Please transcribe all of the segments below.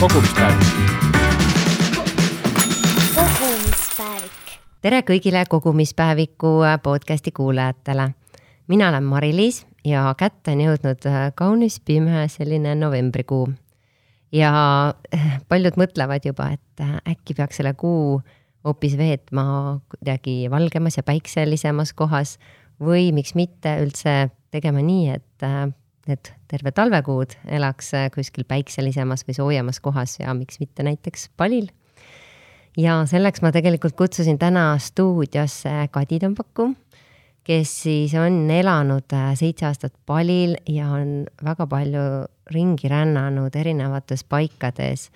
kogumispäevik. kogumispäevik. tere kõigile kogumispäeviku podcasti kuulajatele. mina olen Mari-Liis ja kätte on jõudnud kaunis pime selline novembrikuu. ja paljud mõtlevad juba, et äkki peaks selle kuu hoopis veetma kuidagi valgemas ja päikselisemas kohas või miks mitte üldse tegema nii, et need terve talvekuud elaks kuskil päikselisemas või soojemas kohas ja miks mitte näiteks Palil. ja selleks ma tegelikult kutsusin täna stuudiosse Kadi Tõmbaku, kes siis on elanud seitse aastat Palil ja on väga palju ringi rännanud erinevates paikades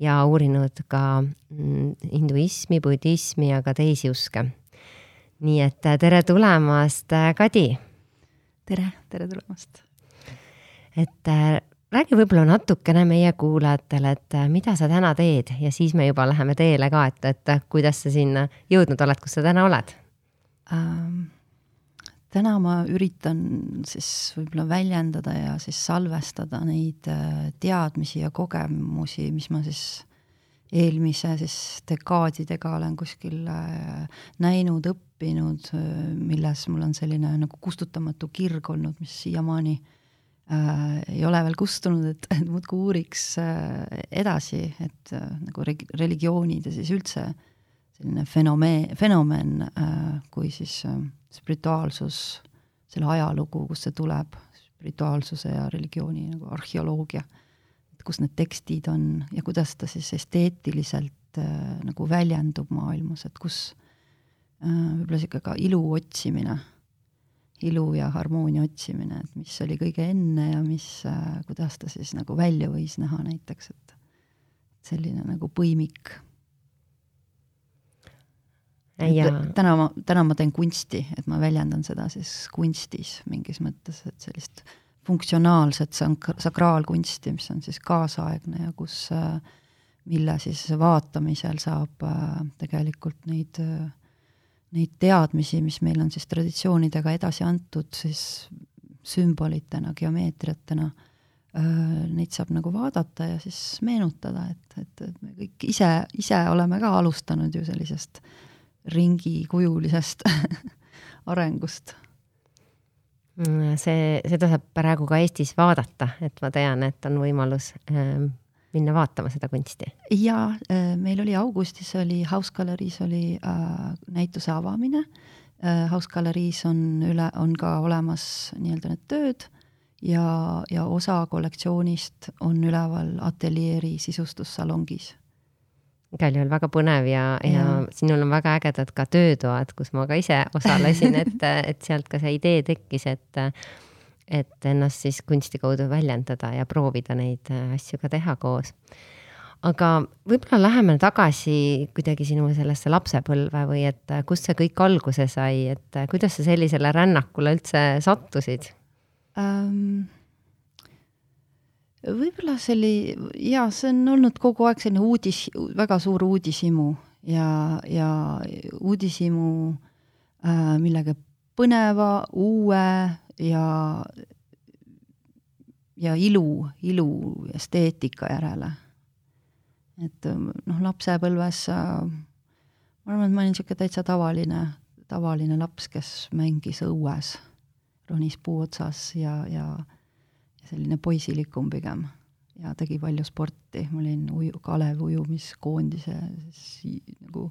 ja uurinud ka mm, hinduismi, budismi ja ka teisi uske. nii et tere tulemast, Kadi. tere, tere tulemast et äh, räägi võib-olla natukene meie kuulajatele, et äh, mida sa täna teed ja siis me juba läheme teele ka, et, et äh, kuidas sa sinna jõudnud oled, kus sa täna oled ähm,? täna ma üritan siis võib-olla väljendada ja siis salvestada neid teadmisi ja kogemusi, mis ma siis eelmise siis dekaadidega olen kuskil näinud, õppinud, milles mul on selline nagu kustutamatu kirg olnud, mis siiamaani äh, äh, ei ole veel kustunud, et, et muudkui uuriks äh, edasi, et äh, nagu re-, religioonid ja siis üldse selline fenomeen, fenomen äh, kui siis äh, spirituaalsus, selle ajalugu, kust see tuleb, spirituaalsuse ja religiooni nagu arheoloogia, et kus need tekstid on ja kuidas ta siis esteetiliselt äh, nagu väljendub maailmas, et kus äh, võib-olla niisugune ka ilu otsimine ilu ja harmoonia otsimine, et mis oli kõige enne ja mis, äh, kuidas ta siis nagu välja võis näha näiteks, et selline nagu põimik. täna ma, täna ma teen kunsti, et ma väljendan seda siis kunstis mingis mõttes, et sellist funktsionaalset sank-, sakraalkunsti, mis on siis kaasaegne ja kus, äh, mille siis vaatamisel saab äh, tegelikult neid äh, neid teadmisi, mis meil on siis traditsioonidega edasi antud, siis sümbolitena, geomeetriatena, neid saab nagu vaadata ja siis meenutada, et, et, et me kõik ise, ise oleme ka alustanud ju sellisest ringikujulisest arengust. Mm, see, seda saab praegu ka Eestis vaadata, et ma tean, et on võimalus ähm minna vaatama seda kunsti? jaa, äh, meil oli augustis oli House Gallery's oli äh, näituse avamine äh,. House Gallery's on üle, on ka olemas nii-öelda need tööd ja, ja osa kollektsioonist on üleval ateljeeri sisustussalongis igal juhul väga põnev ja, ja., ja sinul on väga ägedad ka töötoad, kus ma ka ise osalesin, et, et sealt ka see idee tekkis, et et ennast siis kunsti kaudu väljendada ja proovida neid äh, asju ka teha koos. aga võib-olla läheme tagasi kuidagi sinu sellesse lapsepõlve või et äh, kust see kõik alguse sai, et äh, kuidas sa sellisele rännakule üldse sattusid um...? võib-olla see oli, jaa, see on olnud kogu aeg selline uudis, väga suur uudishimu ja, ja uudishimu äh, millegi põneva, uue ja, ja ilu, ilu esteetika järele. et noh, lapsepõlves ma arvan, et ma olin niisugune täitsa tavaline, tavaline laps, kes mängis õues, ronis puu otsas ja, ja, ja selline poisilikum pigem. Ja tegi palju sporti, ma olin uju, Kalev ujumiskoondise siis nagu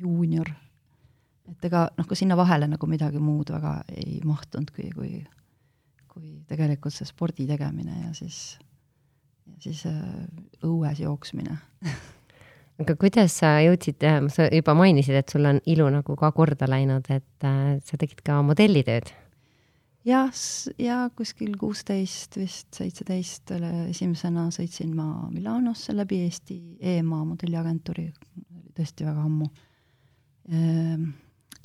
juunior et ega noh, ka sinna vahele nagu midagi muud väga ei mahtunud, kui, kui, kui tegelikult see spordi tegemine ja siis, ja siis äh, õues jooksmine aga kuidas sa jõudsid, äh, sa juba mainisid, et sul on ilu nagu ka korda läinud, et äh, sa tegid ka modellitööd? jah, ja kuskil kuusteist vist, seitseteist esimesena sõitsin ma Milanosse läbi Eesti EMA modelliagentuuri, tõesti väga ammu ehm,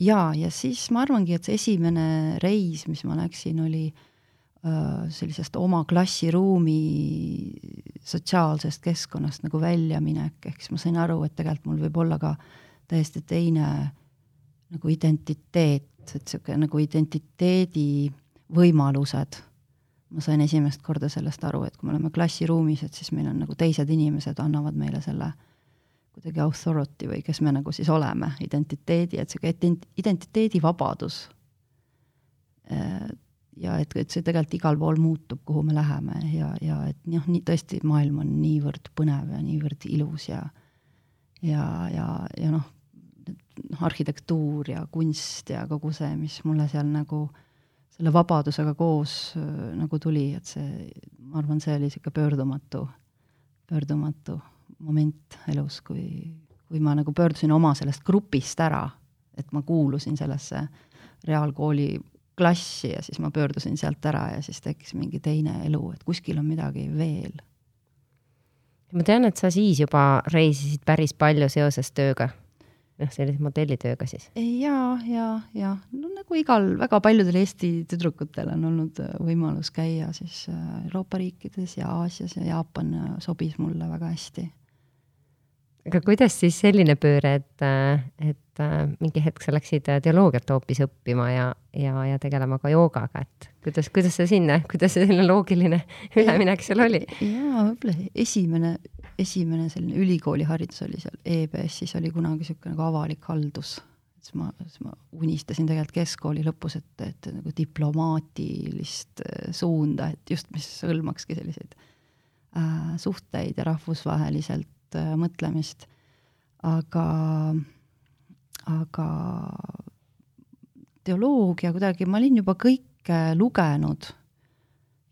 jaa, ja siis ma arvangi, et see esimene reis, mis ma läksin, oli äh, sellisest oma klassiruumi sotsiaalsest keskkonnast nagu väljaminek, ehk siis ma sain aru, et tegelikult mul võib olla ka täiesti teine nagu identiteet, et niisugune nagu identiteedi võimalused. Ma sain esimest korda sellest aru, et kui me oleme klassiruumis, et siis meil on nagu teised inimesed annavad meile selle kuidagi authority või kes me nagu siis oleme, identiteedi, et sihuke identiteedivabadus. Äh, ja et, et see tegelikult igal pool muutub, kuhu me läheme ja, ja et noh, nii tõesti, maailm on niivõrd põnev ja niivõrd ilus ja ja, ja, ja noh, arhitektuur ja kunst ja kogu see, mis mulle seal nagu selle vabadusega koos äh, nagu tuli, et see, ma arvan, see oli niisugune pöördumatu, pöördumatu moment elus, kui, kui ma nagu pöördusin oma sellest grupist ära, et ma kuulusin sellesse reaalkooli klassi ja siis ma pöördusin sealt ära ja siis tekkis mingi teine elu, et kuskil on midagi veel. ma tean, et sa siis juba reisisid päris palju seoses tööga noh, sellise modellitööga siis? ja, ja, ja no nagu igal väga paljudel Eesti tüdrukutel on olnud äh, võimalus käia siis äh, Euroopa riikides ja Aasias ja Jaapan äh, sobis mulle väga hästi. Aga kuidas siis selline pööre, et, et mingi hetk sa läksid teoloogiat hoopis õppima ja, ja, ja tegelema ka joogaga, et kuidas, kuidas see sinna, kuidas see selline loogiline üleminek seal oli? jaa, võib-olla esimene esimene selline ülikooliharidus oli seal EBS-is oli kunagi niisugune nagu avalik haldus, siis ma, siis ma unistasin tegelikult keskkooli lõpus, et, et nagu diplomaatilist äh, suunda, et just, mis hõlmakski selliseid äh, suhteid ja rahvusvaheliselt äh, mõtlemist, aga, aga teoloogia kuidagi, ma olin juba kõike lugenud.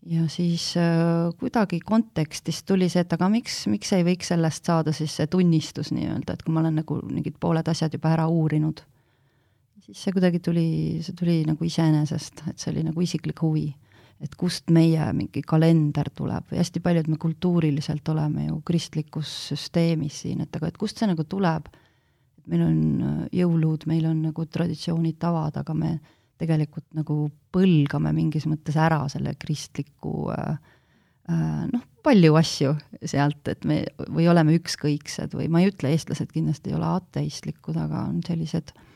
Ja siis äh, kuidagi kontekstist tuli see, et aga miks, miks ei võiks sellest saada siis see tunnistus nii-öelda, et kui ma olen nagu mingid pooled asjad juba ära uurinud, siis see kuidagi tuli, see tuli nagu iseenesest, et see oli nagu isiklik huvi. Et kust meie mingi kalender tuleb või hästi paljud me kultuuriliselt oleme ju kristlikus süsteemis siin, et aga et kust see nagu tuleb, meil on äh, jõulud, meil on nagu traditsioonid, tavad, aga me tegelikult nagu põlgame mingis mõttes ära selle kristliku äh, äh, noh, palju asju sealt, et me või oleme ükskõiksed või ma ei ütle, eestlased kindlasti ei ole ateistlikud, aga on sellised äh,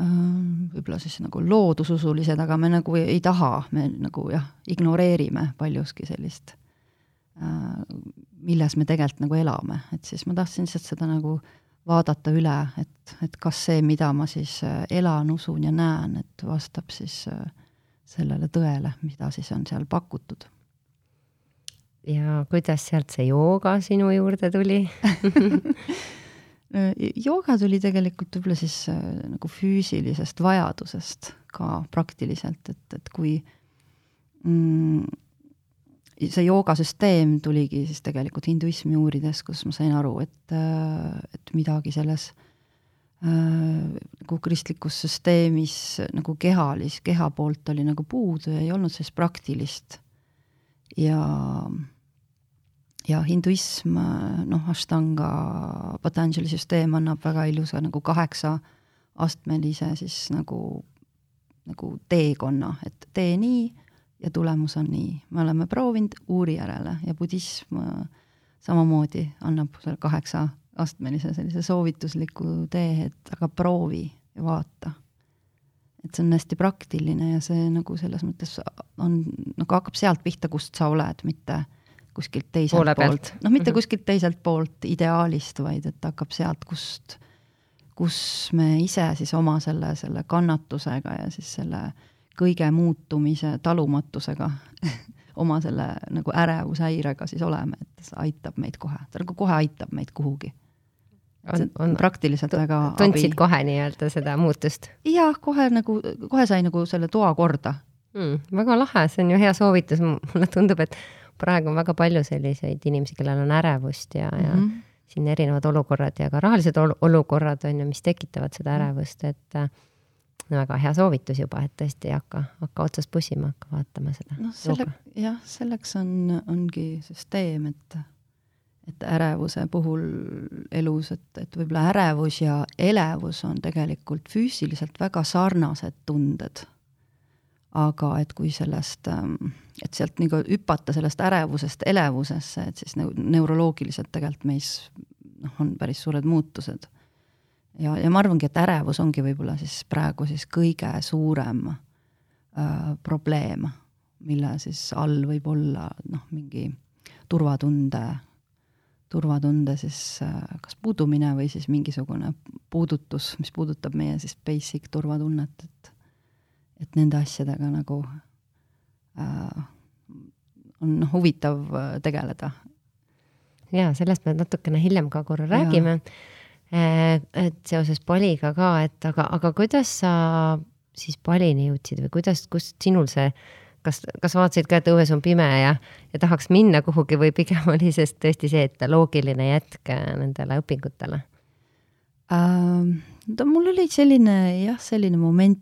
võib-olla siis nagu loodususulised, aga me nagu ei, taha, me nagu jah, ignoreerime paljuski sellist, milles me tegelikult nagu elame, et siis ma tahtsin lihtsalt seda nagu äh, vaadata üle, et, et kas see, mida ma siis äh, elan, usun ja näen, et vastab siis äh, sellele tõele, mida siis on seal pakutud. ja kuidas sealt see jooga sinu juurde tuli jooga tuli tegelikult võib-olla siis äh, nagu füüsilisest vajadusest ka praktiliselt, et, et kui mm, see joogasüsteem tuligi siis tegelikult hinduismi uurides, kus ma sain aru, et, äh, et midagi selles äh, nagu kristlikus süsteemis nagu kehalis, keha poolt oli nagu puudu ja ei olnud sellist praktilist. ja, ja hinduism, noh, Ashtanga Patanjali süsteem annab väga ilusa nagu kaheksa astmelise siis nagu, nagu teekonna, et tee nii ja tulemus on nii, me oleme proovinud, uuri järele ja budism äh, samamoodi annab selle kaheksa astmelise sellise soovitusliku tee, et aga proovi ja vaata. et see on hästi praktiline ja see nagu selles mõttes on, nagu hakkab sealt pihta, kust sa oled, mitte kuskilt teiselt Poole poolt, noh, mitte mm -hmm. kuskilt teiselt poolt ideaalist, vaid et hakkab sealt, kust, kus me ise siis oma selle, selle kannatusega ja siis selle kõige muutumise talumatusega oma selle nagu ärevushäirega siis oleme, et see aitab meid kohe, ta nagu kohe aitab meid kuhugi. on, on praktiliselt väga tundsid abi. kohe nii-öelda seda muutust? jah, kohe nagu, kohe sai nagu selle toa korda mm,. väga lahe, see on ju hea soovitus, mulle tundub, et praegu on väga palju selliseid inimesi, kellel on ärevust ja mm, -hmm. ja mhm. siin erinevad olukorrad ja ka rahalised ol olukorrad on ju, mis tekitavad seda mhm. ärevust, et väga hea soovitus juba, et tõesti hakka, hakka otsast pussima, hakka vaatama seda. noh, selle, jah, selleks on, ongi süsteem, et, et ärevuse puhul elus, et, et võib-olla ärevus ja elevus on tegelikult füüsiliselt väga sarnased tunded. Aga et kui sellest, ähm, et sealt nagu hüpata sellest ärevusest elevusesse, et siis neuroloogiliselt tegelikult meis noh, on päris suured muutused. Ja, ja ma arvangi, et ärevus ongi võib-olla siis praegu siis kõige suurem äh, probleem mille siis all võib olla noh, mingi turvatunde, turvatunde siis äh, kas puudumine või siis mingisugune puudutus, mis puudutab meie siis basic turvatunnet, et et nende asjadega nagu äh, on huvitav äh, tegeleda. ja sellest me natukene hiljem ka korra räägime. Äh, et seoses paliga ka, et aga, aga kuidas sa siis palini jõudsid või kuidas, kust sinul see, kas, kas vaatasid ka, et õues on pime ja, ja tahaks minna kuhugi või pigem oli see tõesti see, et loogiline jätk äh, nendele õpingutele ähm,? no mul oli selline jah, selline moment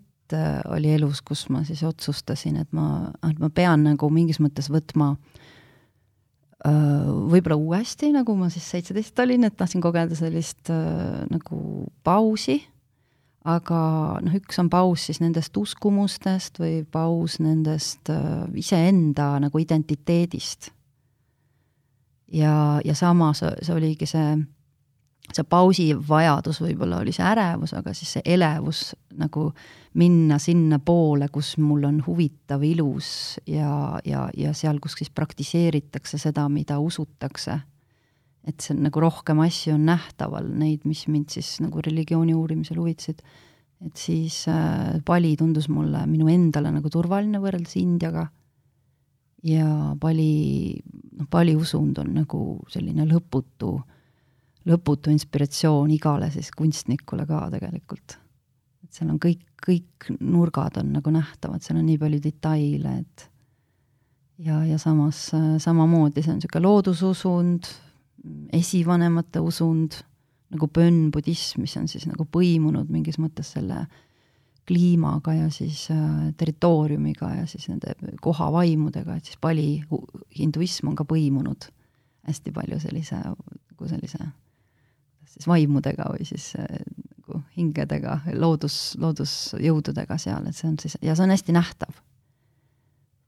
oli elus, kus ma siis otsustasin, et ma, et ma pean nagu mingis mõttes võtma äh, võib-olla uuesti, nagu ma siis seitseteist olin, et tahtsin kogeda sellist äh, nagu pausi aga noh, üks on paus siis nendest uskumustest või paus nendest äh, iseenda nagu identiteedist. ja, ja samas see oligi see, see pausi vajadus võib-olla oli see ärevus, aga siis see elevus nagu minna sinnapoole, kus mul on huvitav, ilus ja, ja, ja seal, kus siis praktiseeritakse seda, mida usutakse et see on nagu rohkem asju on nähtaval, neid, mis mind siis nagu religiooni uurimisel huvitasid. et siis äh, Pali tundus mulle minu endale nagu turvaline võrreldes Indiaga. ja Pali, noh, Pali usund on nagu selline lõputu, lõputu inspiratsioon igale siis kunstnikule ka tegelikult. et seal on kõik, kõik nurgad on nagu nähtavad, seal on nii palju detaile, et ja, ja samas samamoodi see on niisugune loodususund esivanemate usund, nagu pönn budism, mis on siis nagu põimunud mingis mõttes selle kliimaga ja siis äh, territooriumiga ja siis nende kohavaimudega, et siis Pali hinduism on ka põimunud hästi palju sellise, nagu sellise siis vaimudega või siis äh, nagu hingedega, loodus, loodusjõududega seal, et see on siis, ja see on hästi nähtav.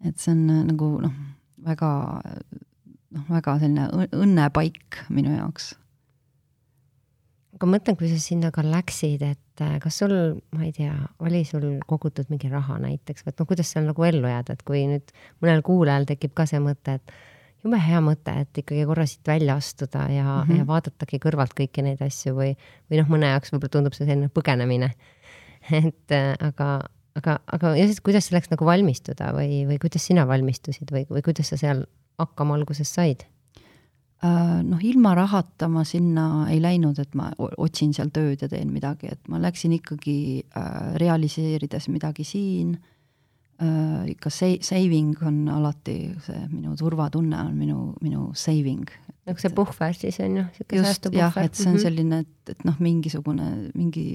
et see on äh, nagu noh, väga noh, väga selline õnnepaik minu jaoks. aga mõtlen, kui sa sinna ka läksid, et äh, kas sul, ma ei tea, oli sul kogutud mingi raha näiteks või et noh, kuidas seal nagu ellu jääda, et kui nüüd mõnel kuulajal tekib ka see mõte, et jube hea mõte, et ikkagi korra siit välja astuda ja mm, -hmm. ja vaadatagi kõrvalt kõiki neid asju või, või noh, mõne jaoks võib-olla tundub see selline põgenemine. et äh, aga, aga, aga ja siis kuidas selleks nagu valmistuda või, või kuidas sina valmistusid või, või kuidas sa seal hakkama alguses said? Äh, noh, ilma rahata ma sinna ei läinud, et ma otsin seal tööd ja teen midagi, et ma läksin ikkagi äh, realiseerides midagi siin ikka sa-, saving on alati see minu turvatunne on minu, minu saving. nagu see puhver siis on ju, niisugune säästupuhver. jah, et see on mhm. selline, et, et noh, mingisugune, mingi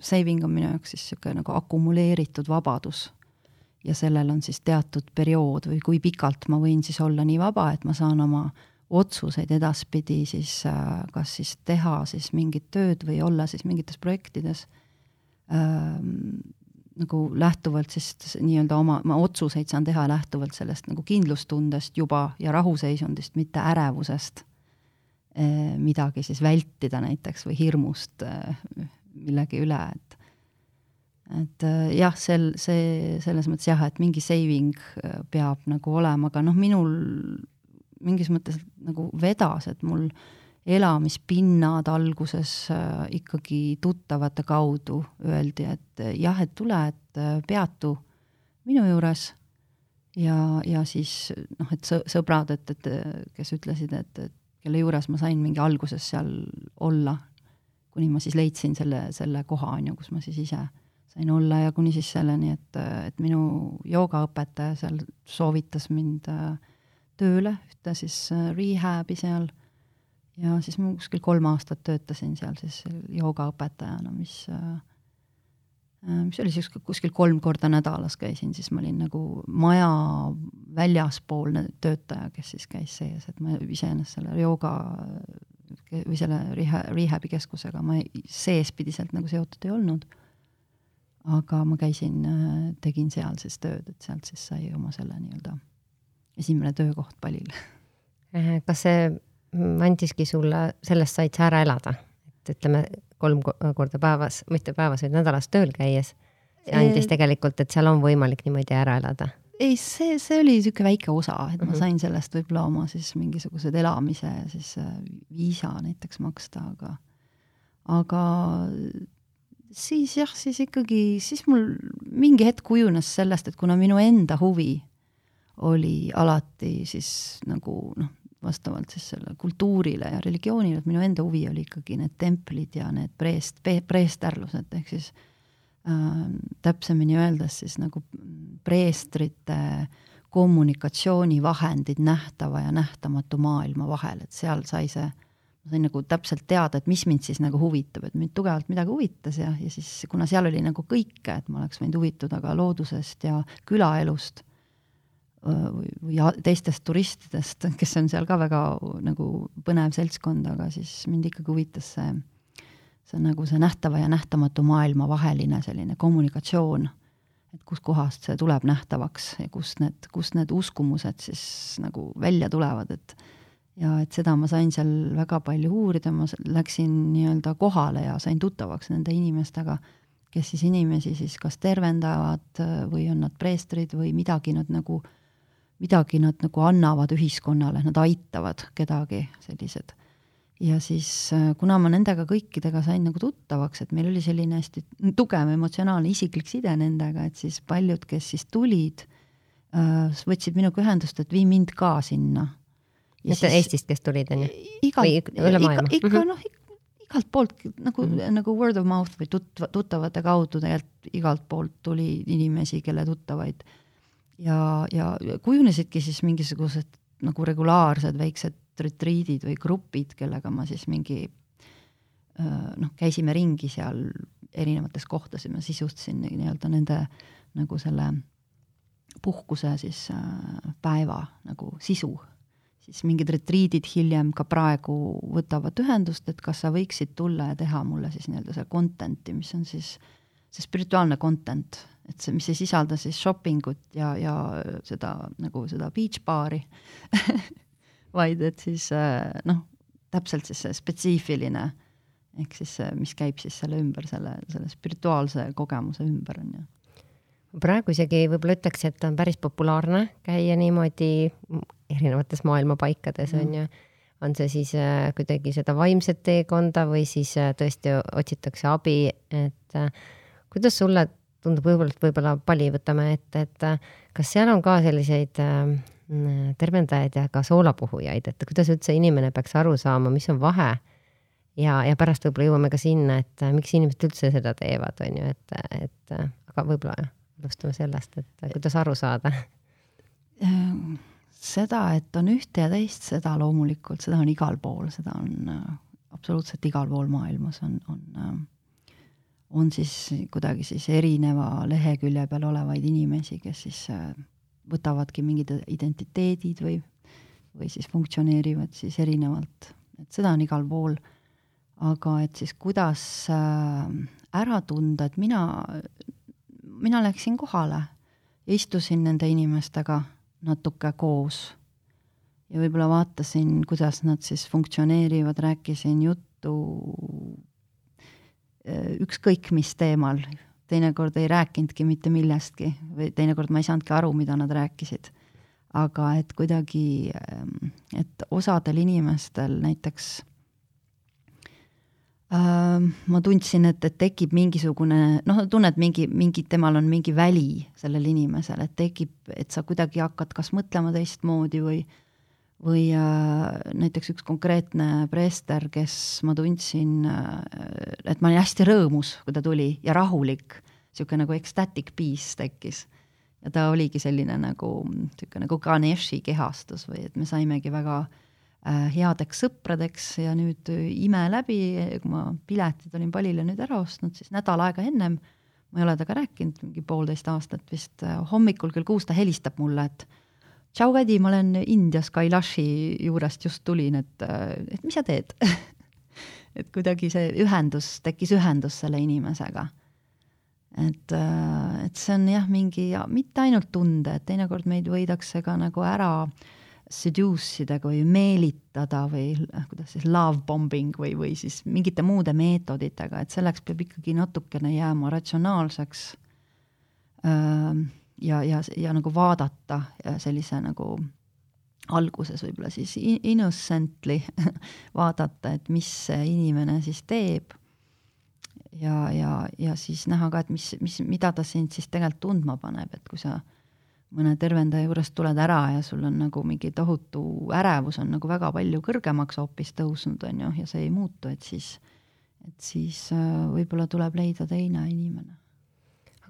saving on minu jaoks siis niisugune nagu akumuleeritud vabadus ja sellel on siis teatud periood või kui pikalt ma võin siis olla nii vaba, et ma saan oma otsuseid edaspidi siis äh, kas siis teha siis mingit tööd või olla siis mingites projektides ähm, nagu lähtuvalt siis nii-öelda oma, ma otsuseid saan teha lähtuvalt sellest nagu kindlustundest juba ja rahuseisundist, mitte ärevusest äh, midagi siis vältida näiteks või hirmust äh, millegi üle, et et äh, jah, sel, see, selles mõttes jah, et mingi saving äh, peab nagu olema, aga noh, minul mingis mõttes nagu vedas, et mul elamispinnad alguses äh, ikkagi tuttavate kaudu öeldi, et jah, et tule, et peatu minu juures. Ja, ja siis noh, et sõbrad, et, et kes ütlesid, et, et kelle juures ma sain mingi alguses seal olla, kuni ma siis leidsin selle, selle koha, on ju, kus ma siis ise sain olla ja kuni siis selleni, et, et minu joogaõpetaja seal soovitas mind äh, tööle, ühte siis äh, rehab'i seal, ja siis ma kuskil kolm aastat töötasin seal siis joogaõpetajana, mis äh, mis oli siis kuskil kolm korda nädalas käisin, siis ma olin nagu maja väljaspoolne töötaja, kes siis käis sees, et ma iseenesest selle jooga või selle reha-, rehab'i keskusega ma seespidiselt nagu seotud ei olnud. Aga ma käisin, äh, tegin seal siis tööd, et sealt siis sai oma selle nii-öelda esimene töökoht palil. Äh, kas see andiski sulle, sellest said sa ära elada, et ütleme, kolm korda päevas, mitte päevas, vaid nädalas tööl käies, andis tegelikult, et seal on võimalik niimoodi ära elada? ei, see, see oli niisugune väike osa, et ma Mhm. sain sellest võib-olla oma siis mingisugused elamise siis äh, viisa näiteks maksta, aga aga siis jah, siis ikkagi, siis mul mingi hetk kujunes sellest, et kuna minu enda huvi oli alati siis nagu noh, vastavalt siis selle kultuurile ja religioonile, et minu enda huvi oli ikkagi need templid ja need preest, preesterlused, ehk siis äh, täpsemini öeldes siis nagu preestrite kommunikatsioonivahendid nähtava ja nähtamatu maailma vahel, et seal sai see, ma sain nagu täpselt teada, et mis mind siis nagu huvitab, et mind tugevalt midagi huvitas ja, ja siis kuna seal oli nagu kõike, et ma oleks võinud huvituda ka loodusest ja külaelust või, või teistest turistidest, kes on seal ka väga nagu põnev seltskond, aga siis mind ikkagi huvitas see, see on nagu see nähtava ja nähtamatu maailma vaheline selline kommunikatsioon, et kuskohast see tuleb nähtavaks ja kust need, kust need uskumused siis nagu välja tulevad, et ja et seda ma sain seal väga palju uurida, ma läksin nii-öelda kohale ja sain tuttavaks nende inimestega, kes siis inimesi siis kas tervendavad äh, või on nad preestrid või midagi nad nagu, midagi nad nagu annavad ühiskonnale, nad aitavad kedagi, sellised. ja siis, äh, kuna ma nendega kõikidega sain nagu tuttavaks, et meil oli selline hästi tugev emotsionaalne isiklik side nendega, et siis paljud, kes siis tulid, võtsid minuga ühendust, et vii mind ka sinna. et Eestist, kes tulid, on ju? igalt, ikka, ikka Mhm. noh, igalt poolt nagu mm. -hmm. nagu word of mouth või tutv-, tuttavate kaudu tegelikult igalt poolt tuli inimesi, kelle tuttavaid. Ja, ja kujunesidki siis mingisugused nagu regulaarsed väiksed retriidid või grupid, kellega ma siis mingi noh, käisime ringi seal erinevates kohtades ja ma sisustasin nii-öelda nende nagu selle puhkuse siis äh, päeva nagu sisu. Siis mingid retriidid hiljem ka praegu võtavad ühendust, et kas sa võiksid tulla ja teha mulle siis nii-öelda seda content'i, mis on siis see spirituaalne content, et see, mis ei sisalda siis shopping ut ja, ja seda nagu seda beach bar'i vaid et siis äh, noh, täpselt siis see spetsiifiline ehk siis see, mis käib siis selle ümber, selle, selle spirituaalse kogemuse ümber, on ju praegu isegi võib-olla ütleks, et on päris populaarne käia niimoodi erinevates maailma paikades Mhm. on ju. on see siis äh, kuidagi seda vaimset teekonda või siis äh, tõesti otsitakse abi, et kuidas sulle tundub, võib-olla, et võib-olla pali võtame ette, et kas seal on ka selliseid äh, tervendajaid ja ka soolapuhujaid, et kuidas üldse inimene peaks aru saama, mis on vahe ja, ja pärast võib-olla jõuame ka sinna, et äh, miks inimesed üldse seda teevad, on ju, et, et äh, aga võib-olla alustame sellest, et kuidas aru saada. Seda, et on ühte ja teist, seda loomulikult, seda on igal pool, seda on absoluutselt igal pool maailmas on, on on siis kuidagi siis erineva lehekülje peal olevaid inimesi, kes siis äh, võtavadki mingid identiteedid või, või siis funktsioneerivad siis erinevalt, et seda on igal pool. aga et siis kuidas äh, ära tunda, et mina, mina läksin kohale. Istusin nende inimestega natuke koos. Ja võib-olla vaatasin, kuidas nad siis funktsioneerivad, rääkisin juttu ükskõik mis teemal, teinekord ei rääkinudki mitte millestki või teinekord ma ei saanudki aru, mida nad rääkisid. aga et kuidagi, et osadel inimestel näiteks äh, ma tundsin, et, et tekib mingisugune noh, tunned mingi, mingi, temal on mingi väli sellel inimesel, et tekib, et sa kuidagi hakkad kas mõtlema teistmoodi või või äh, näiteks üks konkreetne preester, kes ma tundsin äh,, et ma olin hästi rõõmus, kui ta tuli ja rahulik, niisugune nagu ecstatic peace tekkis. ja ta oligi selline nagu, niisugune nagu Ganeshi kehastus või et me saimegi väga äh, headeks sõpradeks ja nüüd ime läbi, kui ma piletid olin palile nüüd ära ostnud, siis nädal aega ennem, ma ei ole temaga rääkinud, mingi poolteist aastat vist, hommikul kell kuus ta helistab mulle, et tšau, Kadi, ma olen Indias Kailashi juurest just tulin, et, et mis sa teed et kuidagi see ühendus, tekkis ühendus selle inimesega. et, et see on jah, mingi, mitte ainult tunde, et teinekord meid võidakse ka nagu ära seduce ida või meelitada või kuidas siis love bombing või, või siis mingite muude meetoditega, et selleks peab ikkagi natukene jääma ratsionaalseks äh, ja, ja, ja nagu vaadata sellise nagu alguses võib-olla siis innocently vaadata, et mis inimene siis teeb. ja, ja, ja siis näha ka, et mis, mis, mida ta sind siis tegelikult tundma paneb, et kui sa mõne tervendaja juurest tuled ära ja sul on nagu mingi tohutu ärevus on nagu väga palju kõrgemaks hoopis tõusnud, on ju, ja see ei muutu, et siis, et siis äh, võib-olla tuleb leida teine inimene.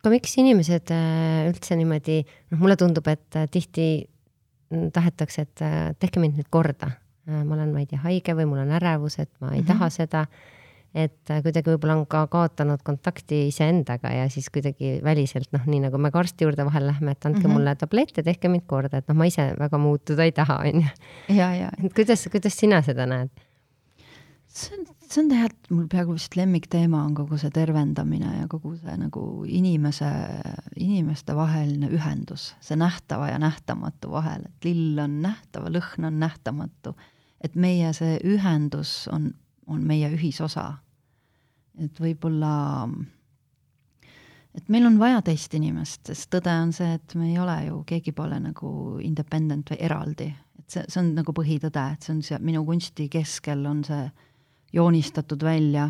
Aga miks inimesed äh, üldse niimoodi, noh, mulle tundub, et äh, tihti tahetakse, et tehke mind nüüd korda. ma olen, ma ei tea, haige või mul on ärevus, et ma ei mm -hmm. taha seda et äh, kuidagi võib-olla on ka kaotanud kontakti iseendaga ja siis kuidagi väliselt noh, nii nagu me ka arsti juurde vahel lähme, et andke mm -hmm. mulle tablette, tehke mind korda, et noh, ma ise väga muutuda ei taha, on ju. et kuidas, kuidas sina seda näed? see on, see on tegelikult mul peaaegu vist lemmikteema on kogu see tervendamine ja kogu see nagu inimese, inimeste vaheline ühendus, see nähtava ja nähtamatu vahel, et lill on nähtav, lõhn on nähtamatu. et meie see ühendus on, on meie ühisosa et võib-olla, et meil on vaja teist inimest, sest tõde on see, et me ei ole ju, keegi pole nagu independent või eraldi. et see, see on nagu põhitõde, et see on see minu kunsti keskel on see joonistatud välja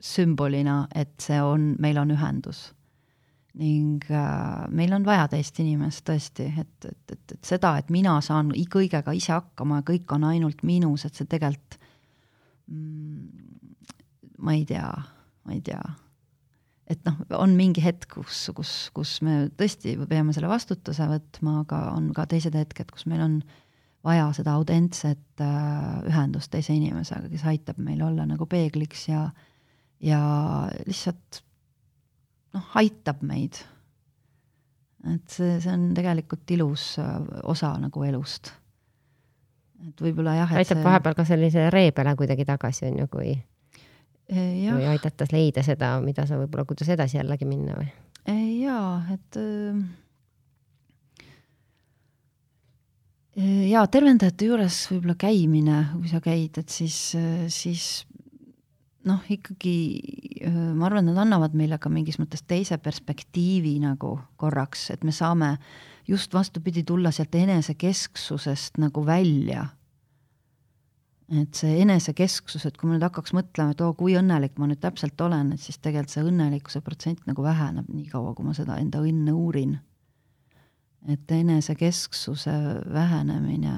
sümbolina, et see on, meil on ühendus. ning äh, meil on vaja teist inimest tõesti, et, et, et, et seda, et mina saan kõigega ise hakkama ja kõik on ainult minus, et see tegelikult mm, ma ei tea, ma ei tea. et noh, on mingi hetk, kus, kus, kus me tõesti peame selle vastutuse võtma, aga on ka teised hetked, kus meil on vaja seda autentset äh, ühendust teise inimesega, kes aitab meil olla nagu peegliks ja, ja lihtsalt noh, aitab meid. et see, see on tegelikult ilus äh, osa nagu elust. et võib-olla jah. aitab see... vahepeal ka sellise ree peale kuidagi tagasi, on ju, kui Ja. või aidata leida seda, mida sa võib-olla, kuidas edasi jällegi minna või? jaa, et jaa, tervendajate juures võib-olla käimine, kui sa käid, et siis, siis noh, ikkagi ma arvan, nad annavad meile ka mingis mõttes teise perspektiivi nagu korraks, et me saame just vastupidi tulla sealt enesekesksusest nagu välja et see enesekesksus, et kui ma nüüd hakkaks mõtlema, et oo, kui õnnelik ma nüüd täpselt olen, et siis tegelikult see õnnelikkuse protsent nagu väheneb nii kaua, kui ma seda enda õnne uurin. Et enesekesksuse vähenemine,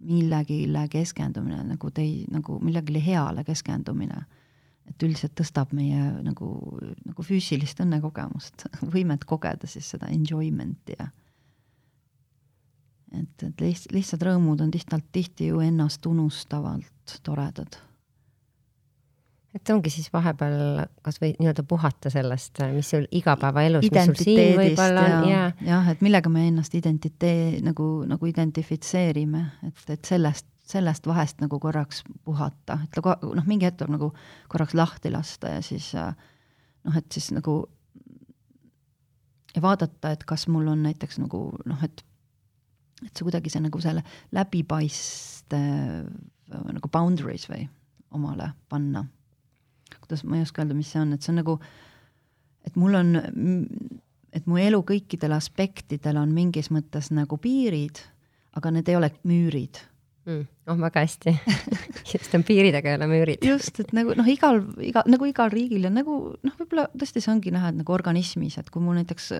millegile keskendumine nagu tei-, nagu millegile heale keskendumine, et üldiselt tõstab meie nagu, nagu füüsilist õnnekogemust, võimet kogeda siis seda enjoyment'i ja et, et lihts-, lihtsad rõõmud on tihti, tihti ju ennast unustavalt toredad. Et ongi siis vahepeal kasvõi nii-öelda puhata sellest, mis sul igapäevaelus, mis sul siin võib-olla on ja, jah, et millega me ennast identitee nagu, nagu identifitseerime, et, et sellest, sellest vahest nagu korraks puhata, et noh, mingi hetk tuleb nagu korraks lahti lasta ja siis noh, et siis nagu ja vaadata, et kas mul on näiteks nagu noh, et et see kuidagi see nagu selle läbipaistev nagu boundaries või omale panna. Kuidas, ma ei oska öelda, mis see on, et see on nagu, et mul on, et mu elu kõikidel aspektidel on mingis mõttes nagu piirid, aga need ei ole müürid mm,. oh, väga hästi just on piirid, aga ei ole müürid. just, et nagu noh, igal, iga, nagu igal riigil on nagu noh, võib-olla tõesti see ongi näha, et nagu organismis, et kui mul näiteks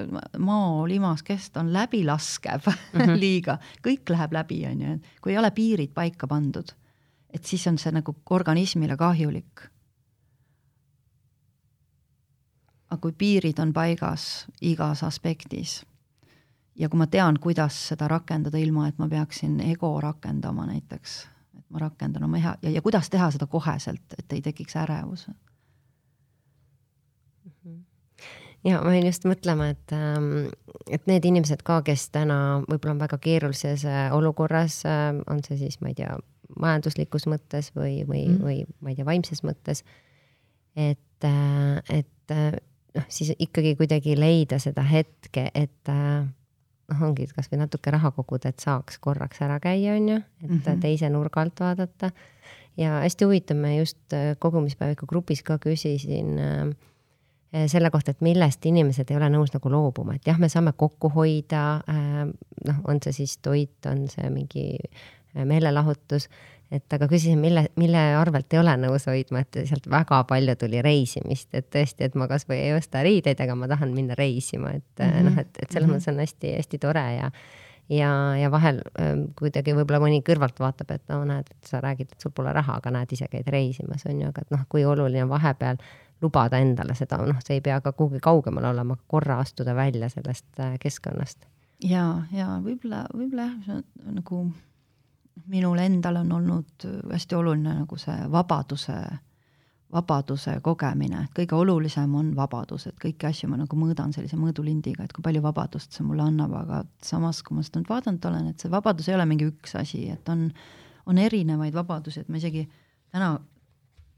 mao limaskest on läbilaskev mm -hmm. liiga, kõik läheb läbi, on ju, kui ei ole piirid paika pandud, et siis on see nagu organismile kahjulik. Aga kui piirid on paigas igas aspektis ja kui ma tean, kuidas seda rakendada, ilma et ma peaksin ego rakendama näiteks, et ma rakendan oma hea ja, ja kuidas teha seda koheselt, et ei tekiks ärevus. ja ma jäin just mõtlema, et, ähm, et need inimesed ka, kes täna võib-olla on väga keerulises äh, olukorras, äh, on see siis, ma ei tea, majanduslikus mõttes või, või mm., või ma ei tea, vaimses mõttes. et, äh, et noh, siis ikkagi kuidagi leida seda hetke, et noh, ongi kasvõi natuke raha koguda, et saaks korraks ära käia, on ju, et mm -hmm. teise nurga alt vaadata. ja hästi huvitav, me just äh, kogumispäeviku grupis ka küsisin, äh, eh, selle kohta, et millest inimesed ei ole nõus nagu loobuma, et jah, me saame kokku hoida, noh, on see siis toit, on see mingi meelelahutus, et aga küsisin, mille, mille arvelt ei ole nõus hoidma, et sealt väga palju tuli reisimist, et tõesti, et ma kasvõi ei osta riideid, aga ma tahan minna reisima, et mm -hmm. noh, et, et selles mm -hmm. mõttes on hästi-hästi tore ja ja, ja vahel ähm, kuidagi võib-olla mõni kõrvalt vaatab, et no näed, et sa räägid, et sul pole raha, aga näed, ise käid reisimas, on ju, aga et noh, kui oluline on vahepeal lubada endale seda, noh, see ei pea ka kuhugi kaugemal olema, korra astuda välja sellest äh, keskkonnast. ja, ja võib-olla, võib-olla jah, nagu minul endal on olnud hästi oluline nagu see vabaduse, vabaduse kogemine, et kõige olulisem on vabadus, et kõiki asju ma nagu mõõdan sellise mõõdulindiga, et kui palju vabadust see mulle annab, aga samas, kui ma seda nüüd vaadanud olen, et see vabadus ei ole mingi üks asi, et on, on erinevaid vabadusi, et ma isegi täna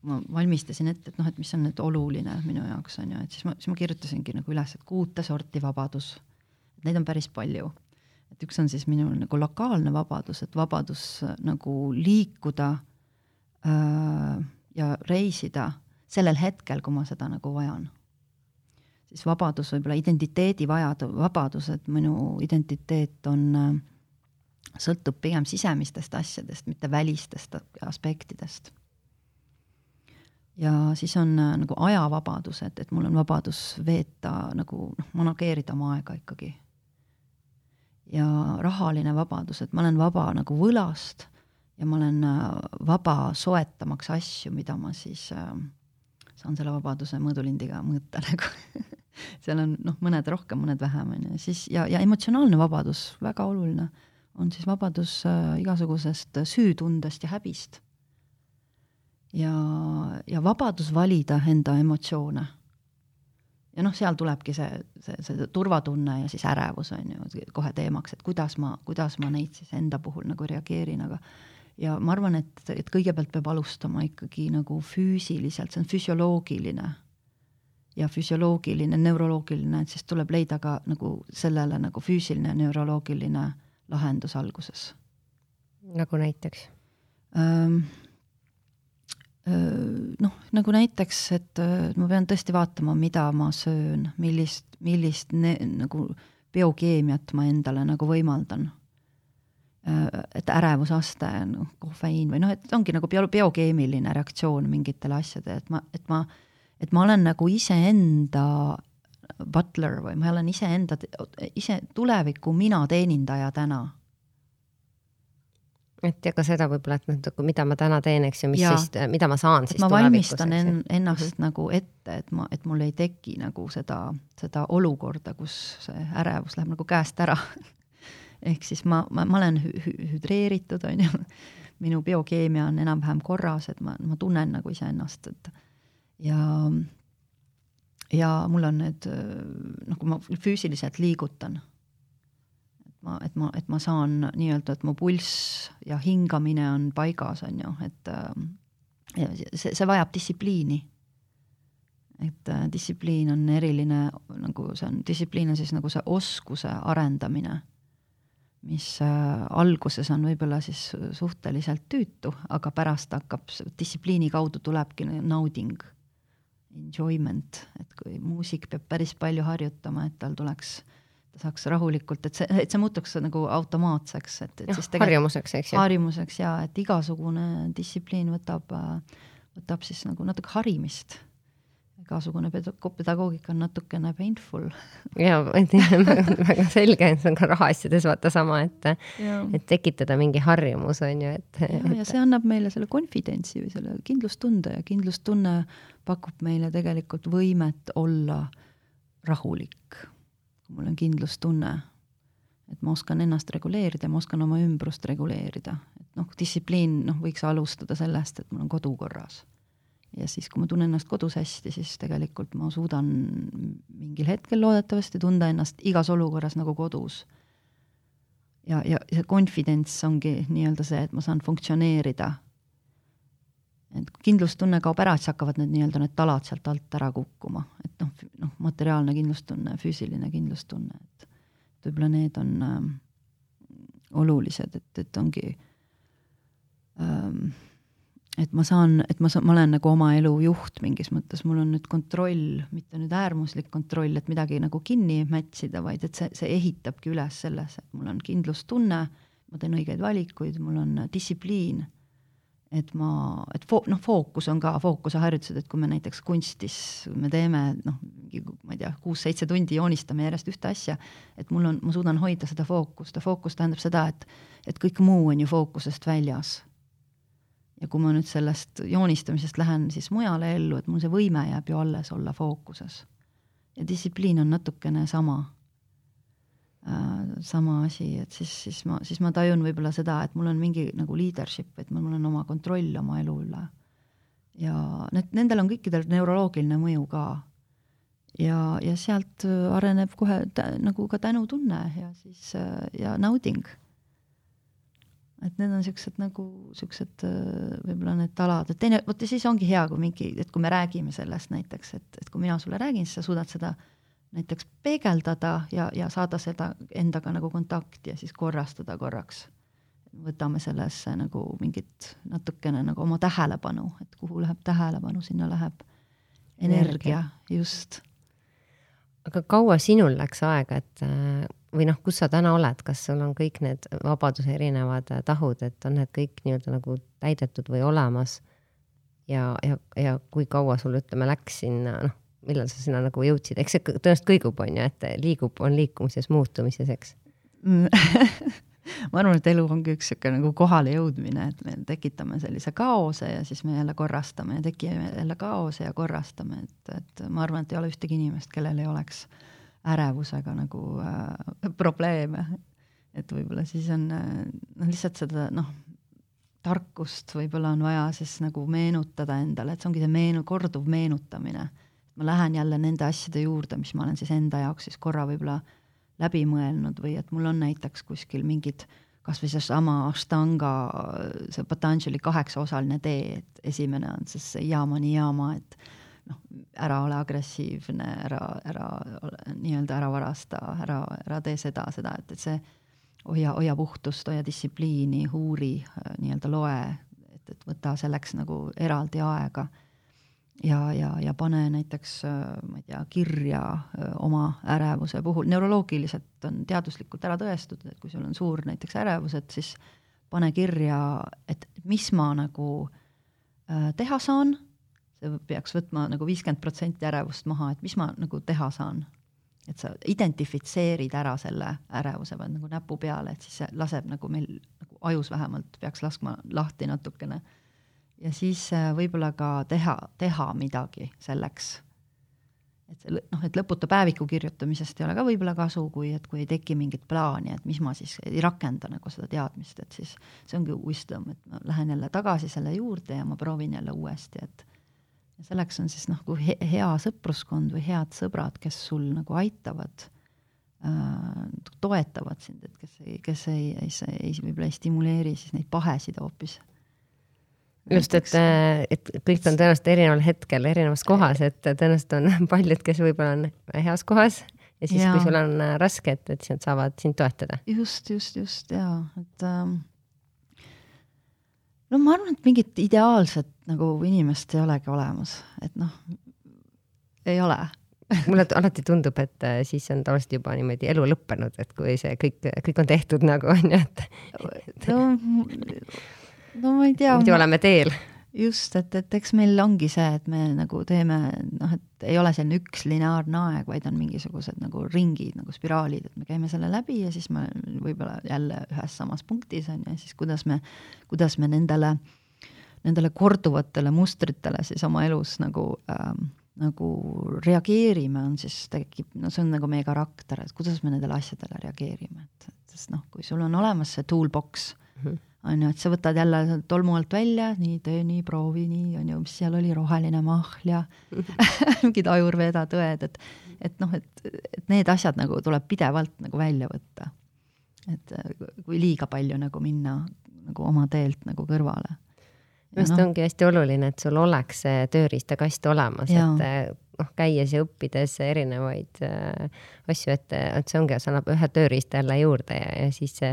ma valmistasin ette, et noh, et mis on nüüd oluline minu jaoks on ju, et siis ma, siis ma kirjutasingi nagu üles, et kuute sorti vabadus. Neid on päris palju et üks on siis minul nagu lokaalne vabadus, et vabadus äh, nagu liikuda äh, ja reisida sellel hetkel, kui ma seda nagu vajan. siis vabadus, võib-olla identiteedi vajadu-, vabadus, et minu identiteet on äh,, sõltub pigem sisemistest asjadest, mitte välistest aspektidest. ja siis on nagu ajavabadus, et, et mul on vabadus veeta nagu noh, manageerida oma aega ikkagi ja rahaline vabadus, et ma olen vaba nagu võlast ja ma olen äh, vaba soetamaks asju, mida ma siis äh, saan selle vabaduse mõõdulindiga mõõta nagu. Seal on noh, mõned rohkem, mõned vähem, on ju, siis ja, ja emotsionaalne vabadus, väga oluline, on siis vabadus äh, igasugusest süütundest ja häbist. ja, ja vabadus valida enda emotsioone ja noh, seal tulebki see, see, see turvatunne ja siis ärevus on ju kohe teemaks, et kuidas ma, kuidas ma neid siis enda puhul nagu reageerin, aga ja ma arvan, et, et kõigepealt peab alustama ikkagi nagu füüsiliselt, see on füsioloogiline ja füsioloogiline, neuroloogiline, et siis tuleb leida ka nagu sellele nagu füüsiline, neuroloogiline lahendus alguses. nagu näiteks ähm,? Noh, nagu näiteks, et ma pean tõesti vaatama, mida ma söön, millist, millist ne, nagu biokeemiat ma endale nagu võimaldan. et ärevusaste, noh, kofeiin või noh, et ongi nagu bio, biokeemiline reaktsioon mingitele asjadele, et ma, et ma, et ma olen nagu iseenda butler või ma olen iseenda, ise tuleviku mina teenindaja täna et ja ka seda võib-olla, et noh, mida ma täna teen, eks ju, mis ja. siis, mida ma saan siis ma valmistan en, ennast mm -hmm. nagu ette, et ma, et mul ei teki nagu seda, seda olukorda, kus see ärevus läheb nagu käest ära ehk siis ma, ma, ma olen hü hüdreeritud, on ju, minu biokeemia on enam-vähem korras, et ma, ma tunnen nagu iseennast, et ja ja mul on need, kui ma füüsiliselt liigutan ma, et ma, et ma saan nii-öelda, et mu pulss ja hingamine on paigas, on ju, et äh, see, see vajab distsipliini. et äh, distsipliin on eriline, nagu see on, distsipliin on siis nagu see oskuse arendamine, mis äh, alguses on võib-olla siis suhteliselt tüütu, aga pärast hakkab, distsipliini kaudu tulebki nauding, enjoyment, et kui muusik peab päris palju harjutama, et tal tuleks äh, saaks rahulikult, et see, et see muutuks nagu automaatseks, et, et siis tegelikult harjumuseks, eks ju. harjumuseks ja et igasugune distsipliin võtab, võtab siis nagu natuke harimist. igasugune pedagoogika on natukene painful. ja, väga selge, see on ka rahaasjades vaata sama, et, et tekitada mingi harjumus on ju, et. ja, ja see annab meile selle confidentsi või selle kindlustunde ja kindlustunne pakub meile tegelikult võimet olla rahulik kui mul on kindlustunne, et ma oskan ennast reguleerida, ma oskan oma ümbrust reguleerida, et noh, distsipliin, noh, võiks alustada sellest, et mul on kodu korras. ja siis, kui ma tunnen ennast kodus hästi, siis tegelikult ma suudan mingil hetkel loodetavasti tunda ennast igas olukorras nagu kodus. ja, ja see confidence ongi nii-öelda see, et ma saan funktsioneerida et kindlustunne kaob ära, siis hakkavad need nii-öelda need talad sealt alt ära kukkuma, et noh, noh, materiaalne kindlustunne, füüsiline kindlustunne, et võib-olla need on äh, olulised, et, et ongi ähm,, et ma saan, et ma saan, ma olen nagu oma elu juht mingis mõttes, mul on nüüd kontroll, mitte nüüd äärmuslik kontroll, et midagi nagu kinni mätsida, vaid et see, see ehitabki üles selles, et mul on kindlustunne, ma teen õigeid valikuid, mul on distsipliin et ma, et fo-, noh, fookus on ka, fookuse harjutused, et kui me näiteks kunstis, me teeme noh, mingi ma ei tea, kuus-seitse tundi joonistame järjest ühte asja, et mul on, ma suudan hoida seda fookust ja fookus tähendab seda, et et kõik muu on ju fookusest väljas. ja kui ma nüüd sellest joonistamisest lähen siis mujale ellu, et mul see võime jääb ju alles olla fookuses. ja distsipliin on natukene sama sama asi, et siis, siis ma, siis ma tajun võib-olla seda, et mul on mingi nagu leadership, et mul on oma kontroll oma elu üle. ja need, nendel on kõikidel neuroloogiline mõju ka. ja, ja sealt areneb kohe tä, nagu ka tänutunne ja siis äh, ja nauding. et need on siuksed nagu siuksed äh, võib-olla need talad, et teine, vot ja siis ongi hea, kui mingi, et kui me räägime sellest näiteks, et, et kui mina sulle räägin, siis sa suudad seda äh, näiteks peegeldada ja, ja saada seda endaga nagu kontakti ja siis korrastada korraks. võtame sellesse nagu mingit natukene nagu oma tähelepanu, et kuhu läheb tähelepanu, sinna läheb energia, just. aga kaua sinul läks aega, et või noh, kus sa täna oled, kas sul on kõik need vabaduse erinevad tahud, et on need kõik nii-öelda nagu täidetud või olemas? ja, ja, ja kui kaua sul ütleme läks sinna, noh millal sa sinna nagu jõudsid, eks see tõenäoliselt kõigub, on ju, et liigub, on liikumises, muutumises, eks. Ma arvan, et elu ongi üks niisugune nagu kohale jõudmine, et me tekitame sellise kaose ja siis me jälle korrastame ja tekime jälle kaose ja korrastame, et, et ma arvan, et ei ole ühtegi inimest, kellel ei oleks ärevusega nagu äh, probleeme. et võib-olla siis on noh, lihtsalt seda noh, tarkust võib-olla on vaja siis nagu meenutada endale, et see ongi see meenu-, korduv meenutamine ma lähen jälle nende asjade juurde, mis ma olen siis enda jaoks siis korra võib-olla läbi mõelnud või et mul on näiteks kuskil mingid kas või seesama Ashtanga, see Patanjali kaheksaosaline tee, et esimene on siis see yaama niyama, et noh, ära ole agressiivne, ära, ära nii-öelda ära varasta, ära, ära tee seda, seda, et, et see hoia, hoia puhtust, hoia distsipliini, uuri, nii-öelda loe, et, et võta selleks nagu eraldi aega ja, ja, ja pane näiteks, äh, ma ei tea, kirja äh, oma ärevuse puhul, neuroloogiliselt on teaduslikult ära tõestatud, et kui sul on suur näiteks ärevus, et siis pane kirja, et mis ma nagu äh, teha saan, see peaks võtma nagu viiskümmend protsenti ärevust maha, et mis ma nagu teha saan. et sa identifitseerid ära selle ärevuse, paned nagu näpu peale, et siis see laseb nagu meil nagu ajus vähemalt peaks laskma lahti natukene. äh, ja siis äh, võib-olla ka teha, teha midagi selleks. et see noh, et lõputu päeviku kirjutamisest ei ole ka võib-olla kasu, kui, et kui ei teki mingit plaani, et mis ma siis ei rakenda nagu seda teadmist, et siis see ongi wisdom, et ma lähen jälle tagasi selle juurde ja ma proovin jälle uuesti, et ja selleks on siis noh, kui hea sõpruskond või head sõbrad, kes sul nagu aitavad äh,, toetavad sind, et kes ei, kes ei, ei, ei võib-olla ei stimuleeri siis neid pahesid hoopis just, et, äh, et kõik on tõenäoliselt erineval hetkel erinevas kohas, et tõenäoliselt on paljud, kes võib-olla on heas kohas ja siis, kui sul on äh, raske, et, et siis nad saavad sind toetada. just, just, just ja, et ähm, no ma arvan, et mingit ideaalset nagu inimest ei olegi olemas, et noh, ei ole. Mulle alati tundub, et äh, siis on tavaliselt juba niimoodi elu lõppenud, et kui see kõik, kõik on tehtud nagu on ju, et no no ma ei tea. muidu oleme teel. just, et, et eks meil ongi see, et me nagu teeme noh, et ei ole selline üks lineaarne aeg, vaid on mingisugused nagu ringid nagu spiraalid, et me käime selle läbi ja siis me võib-olla jälle ühes samas punktis on ju, ja siis kuidas me, kuidas me nendele, nendele korduvatele mustritele siis oma elus nagu ähm, nagu reageerime, on siis tekib, no see on nagu meie karakter, et kuidas me nendele asjadele reageerime, et, et sest noh, kui sul on olemas see toolbox mm, -hmm on ju, et sa võtad jälle tolmu alt välja, nii tee nii, proovi nii, on ju, mis seal oli, roheline mahl ja mingid ajurveda tõed, et et noh, et, et need asjad nagu tuleb pidevalt nagu välja võtta. et kui liiga palju nagu minna nagu oma teelt nagu kõrvale. minu arust no, ongi hästi oluline, et sul oleks see tööriistakast olemas, et noh, käies ja õppides erinevaid äh, asju, et, et see ongi, see annab ühe tööriista jälle juurde ja, ja siis see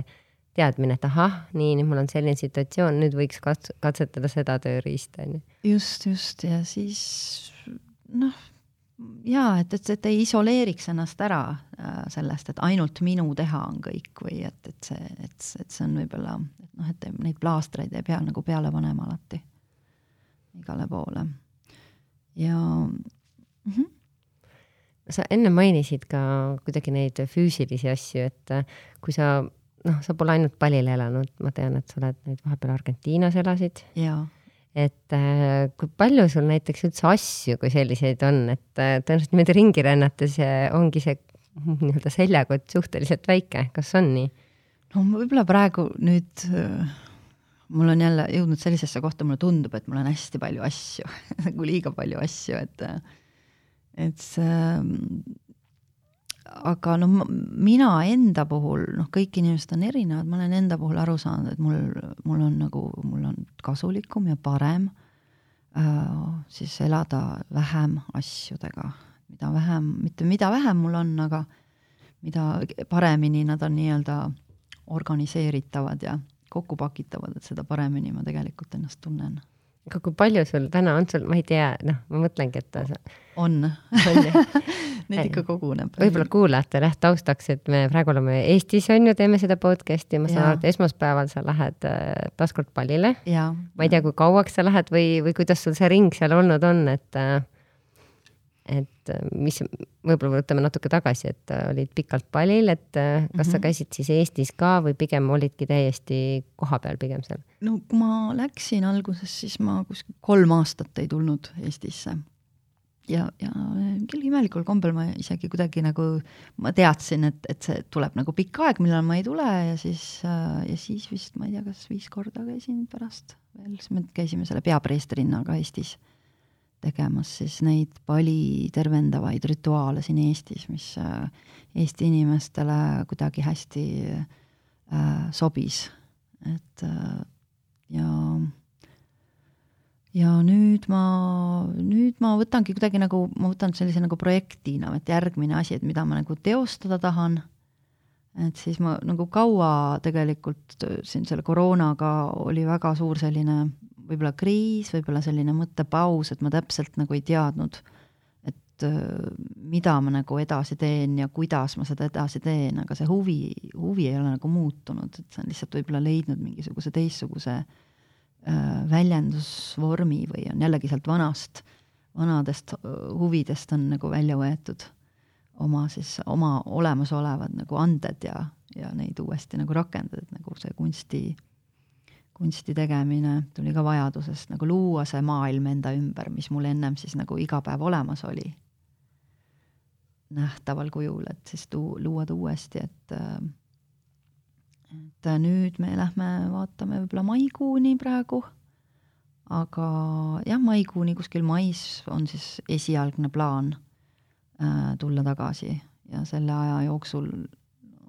teadmine, et ahah, nii, nüüd mul on selline situatsioon, nüüd võiks kats-, katsetada seda tööriista, on ju. just, just ja siis noh, jaa, et, et, et ei isoleeriks ennast ära äh, sellest, et ainult minu teha on kõik või et, et see, et, et see on võib-olla, noh, et neid plaastreid ei pea nagu peale panema alati igale poole. ja mm. -hmm. sa enne mainisid ka kuidagi neid füüsilisi asju, et kui sa noh, sa pole ainult Palil elanud, ma tean, et sa oled nüüd vahepeal Argentiinas elasid. et äh, kui palju sul näiteks üldse asju kui selliseid on, et äh, tõenäoliselt niimoodi ringi rännates ongi see nii-öelda seljakott suhteliselt väike, kas on nii? no võib-olla praegu nüüd äh, mul on jälle jõudnud sellisesse kohta, mulle tundub, et mul on hästi palju asju nagu liiga palju asju, et et see aga noh, mina enda puhul, noh, kõik inimesed on erinevad, ma olen enda puhul aru saanud, et mul, mul on nagu, mul on kasulikum ja parem äh, siis elada vähem asjudega, mida vähem, mitte mida vähem mul on, aga mida paremini nad on nii-öelda organiseeritavad ja kokkupakitavad, et seda paremini ma tegelikult ennast tunnen aga kui palju sul täna on sul, ma ei tea, noh, ma mõtlengi, et sa... on, on. Neid ikka koguneb. võib-olla kuulajatele jah taustaks, et me praegu oleme Eestis on ju, teeme seda podcast'i, ma saan aru, et esmaspäeval sa lähed äh, taaskord pallile. ma ei tea, kui kauaks sa lähed või, või kuidas sul see ring seal olnud on, et äh, et äh, mis, võib-olla võtame natuke tagasi, et äh, olid pikalt palil, et äh, kas mm -hmm. sa mhm. käisid siis Eestis ka või pigem olidki täiesti kohapeal pigem seal? no kui ma läksin alguses, siis ma kuskil kolm aastat ei tulnud Eestisse. ja, ja mingil imelikul kombel ma isegi kuidagi nagu, ma teadsin, et, et see tuleb nagu pikk aeg, millal ma ei tule ja siis, ja siis vist ma ei tea, kas viis korda käisin pärast veel, siis me käisime selle peapreestrinnaga Eestis tegemas siis neid pali tervendavaid rituaale siin Eestis, mis äh, Eesti inimestele kuidagi hästi äh, sobis, et äh, ja ja nüüd ma, nüüd ma võtangi kuidagi nagu, ma võtan sellise nagu projektina, et järgmine asi, et mida ma nagu teostada tahan, et siis ma nagu kaua tegelikult siin selle koroonaga oli väga suur selline võib-olla kriis, võib-olla selline mõttepaus, et ma täpselt nagu ei teadnud, et mida ma nagu edasi teen ja kuidas ma seda edasi teen, aga see huvi, huvi ei ole nagu muutunud, et see on lihtsalt võib-olla leidnud mingisuguse teistsuguse väljendusvormi või on jällegi sealt vanast, vanadest huvidest on nagu välja võetud oma siis, oma olemasolevad nagu anded ja, ja neid uuesti nagu rakendada, et nagu see kunsti kunsti tegemine tuli ka vajadusest nagu luua see maailm enda ümber, mis mul ennem siis nagu iga päev olemas oli. nähtaval kujul, et siis tuu-, luua ta uuesti, et et nüüd me lähme vaatame võib-olla maikuuni praegu, aga jah, maikuuni kuskil mais on siis esialgne plaan äh, tulla tagasi ja selle aja jooksul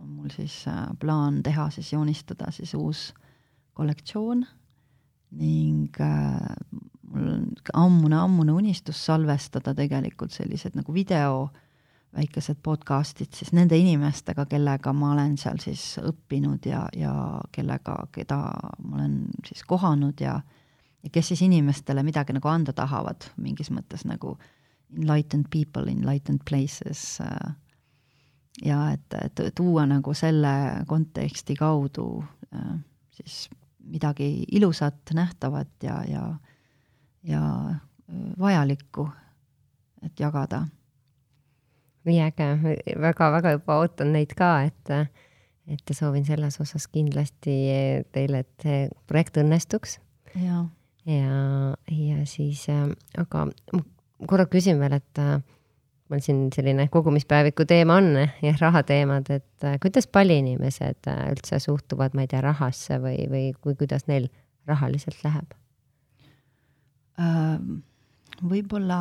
on mul siis äh, plaan teha siis, joonistada siis uus äh, kollektsioon ning äh, mul on ammune-ammune unistus salvestada tegelikult sellised nagu video väikesed podcast'id siis nende inimestega, kellega ma olen seal siis õppinud ja, ja kellega, keda ma olen siis kohanud ja ja kes siis inimestele midagi nagu anda tahavad, mingis mõttes nagu enlightened people, enlightened places äh, ja et, et tuua nagu selle konteksti kaudu äh, siis midagi ilusat, nähtavat ja, ja, ja vajalikku, et jagada. nii äge, väga-väga juba ootan neid ka, et, et soovin selles osas kindlasti teile, et see projekt õnnestuks. ja, ja, ja siis, aga korra küsin veel, et mul siin selline kogumispäeviku teema on ja rahateemad, et äh, kuidas palliinimesed äh, üldse suhtuvad, ma ei tea, rahasse või, või kui, kuidas neil rahaliselt läheb? Ähm, võib-olla,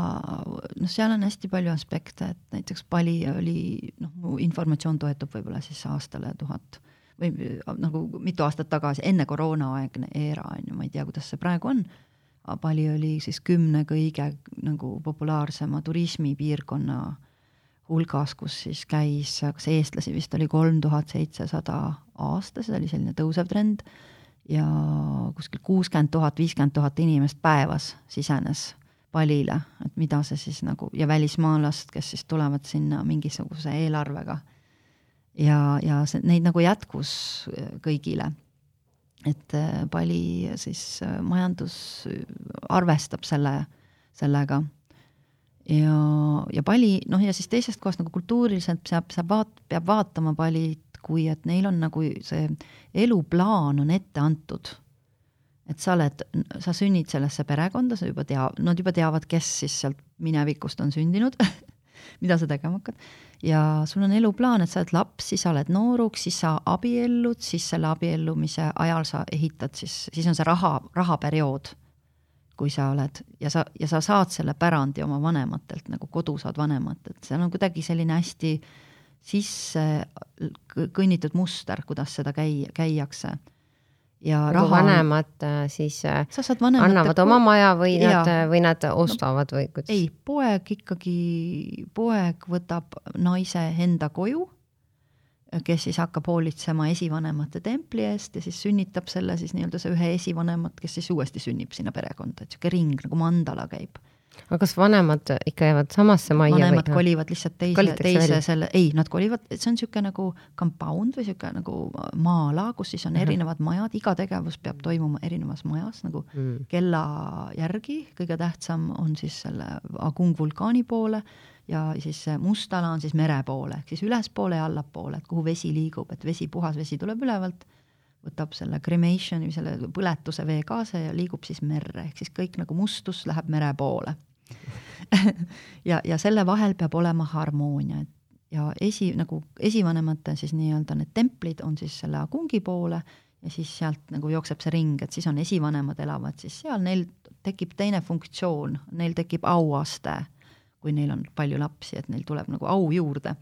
noh, seal on hästi palju aspekte, et näiteks pali oli, noh, mu informatsioon toetub võib-olla siis aastale tuhat või nagu mitu aastat tagasi, enne koroonaaegne eera, on ju, ma ei tea, kuidas see praegu on Bali oli siis kümne kõige nagu populaarsema turismipiirkonna hulgas, kus siis käis, kas eestlasi vist oli kolm tuhat seitsesada aastas, see oli selline tõusev trend, ja kuskil kuuskümmend tuhat, viiskümmend tuhat inimest päevas sisenes palile, et mida see siis nagu, ja välismaalast, kes siis tulevad sinna mingisuguse eelarvega. ja, ja see, neid nagu jätkus kõigile. Et pali siis majandus arvestab selle, sellega ja, ja pali, noh ja siis teisest kohast nagu kultuuriliselt saab, saab vaat-, peab vaatama palit, kui et neil on nagu see eluplaan on ette antud. et sa oled, sa sünnid sellesse perekonda, sa juba tea-, nad juba teavad, kes siis sealt minevikust on sündinud mida sa tegema hakkad. Ja sul on eluplaan, et sa oled laps, siis sa oled nooruks, siis sa abiellud, siis selle abiellumise ajal sa ehitad siis, siis on see raha, rahaperiood kui sa oled ja sa, ja sa saad selle pärandi oma vanematelt nagu kodu saad vanematelt, see on kuidagi selline hästi sisse kõnnitud muster, kuidas seda käi-, käiakse. Ja raha vanemad äh, siis äh, vanemate annavad oma maja või ja, nad, või nad ostavad no, või kuidas? ei, poeg ikkagi, poeg võtab naise enda koju kes siis hakkab hoolitsema esivanemate templi eest ja siis sünnitab selle siis nii-öelda see ühe esivanemat, kes siis uuesti sünnib sinna perekonda, et niisugune ring nagu mandala käib. Aga kas vanemad ikka jäävad samasse majja vanemad või? kolivad lihtsalt teise, teise välja. selle, ei, nad kolivad, see on niisugune nagu compound või niisugune nagu maa-ala, kus siis on uh -huh. erinevad majad, iga tegevus peab toimuma erinevas majas nagu mm. kella järgi, kõige tähtsam on siis selle Agung vulkaani poole ja siis must ala on siis mere poole, ehk siis ülespoole ja allapoole, et kuhu vesi liigub, et vesi, puhas vesi tuleb ülevalt, võtab selle cremation'i, selle põletuse vee kaasa ja liigub siis merre, ehk siis kõik nagu mustus läheb mere poole ja, ja selle vahel peab olema harmoonia, et ja esi, nagu esivanemate siis nii-öelda need templid on siis selle agungi poole ja siis sealt nagu jookseb see ring, et siis on esivanemad elavad siis seal, neil tekib teine funktsioon, neil tekib auaste kui neil on palju lapsi, et neil tuleb nagu au juurde.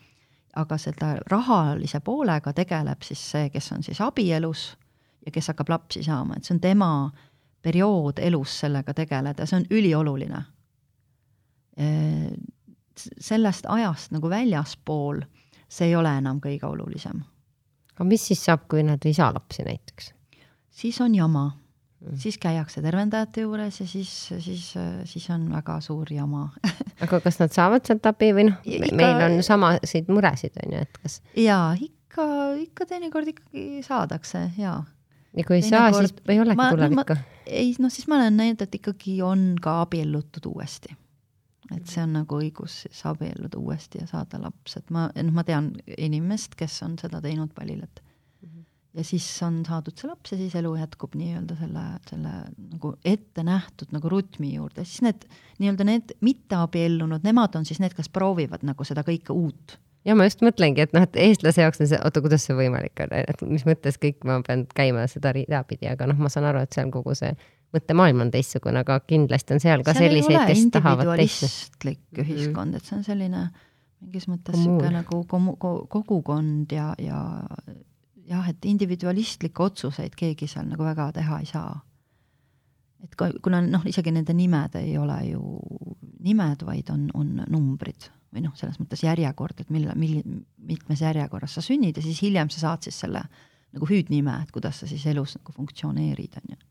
Aga seda rahalise poolega tegeleb siis see, kes on siis abielus ja kes hakkab lapsi saama, et see on tema periood elus sellega tegeleda, see on ülioluline. sellest ajast nagu väljaspool, see ei ole enam kõige olulisem. aga mis siis saab, kui nad ei saa lapsi näiteks? siis on jama. Siis käiakse tervendajate juures ja siis, siis, siis on väga suur jama aga kas nad saavad sealt abi või noh, meil on samasid muresid, on ju, et kas? jaa, ikka, ikka teinekord ikkagi saadakse, jaa. ja kui ei saa, siis ei olegi tulevikku? ei, noh, siis ma olen näinud, et ikkagi on ka abiellutud uuesti. et see on nagu õigus siis abielluda uuesti ja saada laps, et ma, noh, ma tean inimest, kes on seda teinud paljil, et ja siis on saadud see laps ja siis elu jätkub nii-öelda selle, selle nagu ette nähtud nagu rütmi juurde, siis need nii-öelda need mitteabiellunud, nemad on siis need, kes proovivad nagu seda kõike uut. ja ma just mõtlengi, et noh, et eestlase jaoks on see, oota, kuidas see võimalik on, et mis mõttes kõik ma pean käima seda rida pidi, aga noh, ma saan aru, et seal kogu see mõttemaailm on teistsugune, aga kindlasti on seal ka seal selliseid, kes tahavad teist. ühiskond, et see on selline mingis mõttes niisugune nagu kogukond ja, ja jah, et individualistlikke otsuseid keegi seal nagu väga teha ei saa. et ka, kuna noh, isegi nende nimed ei ole ju nimed, vaid on, on numbrid või noh, selles mõttes järjekord, et mille, milli-, mitmes järjekorras sa sünnid ja siis hiljem sa saad siis selle nagu hüüdnime, et kuidas sa siis elus nagu funktsioneerid, on ju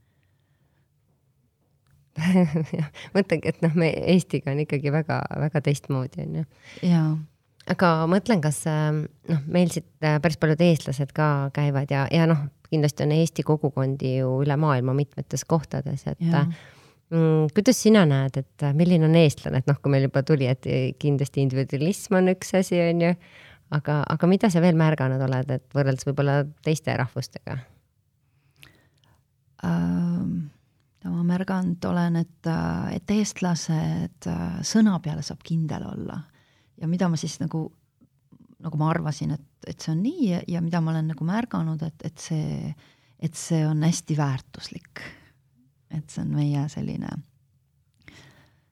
jah, mõtlengi, et noh, me Eestiga on ikkagi väga, väga teistmoodi, on ju. jaa aga mõtlen, kas ähm, noh, meil siit äh, päris paljud eestlased ka käivad ja, ja noh, kindlasti on Eesti kogukondi ju üle maailma mitmetes kohtades, et ja. mm, kuidas sina näed, et äh, milline on eestlane, et noh, kui meil juba tuli, et kindlasti individualism on üks asi, on ju, aga, aga mida sa veel märganud oled, et võrreldes võib-olla teiste rahvustega ähm,? ma märganud olen, et, äh, et eestlased sõna peale saab kindel olla ja mida ma siis nagu, nagu ma arvasin, et, et see on nii ja, ja mida ma olen nagu märganud, et, et see, et see on hästi väärtuslik. et see on meie selline,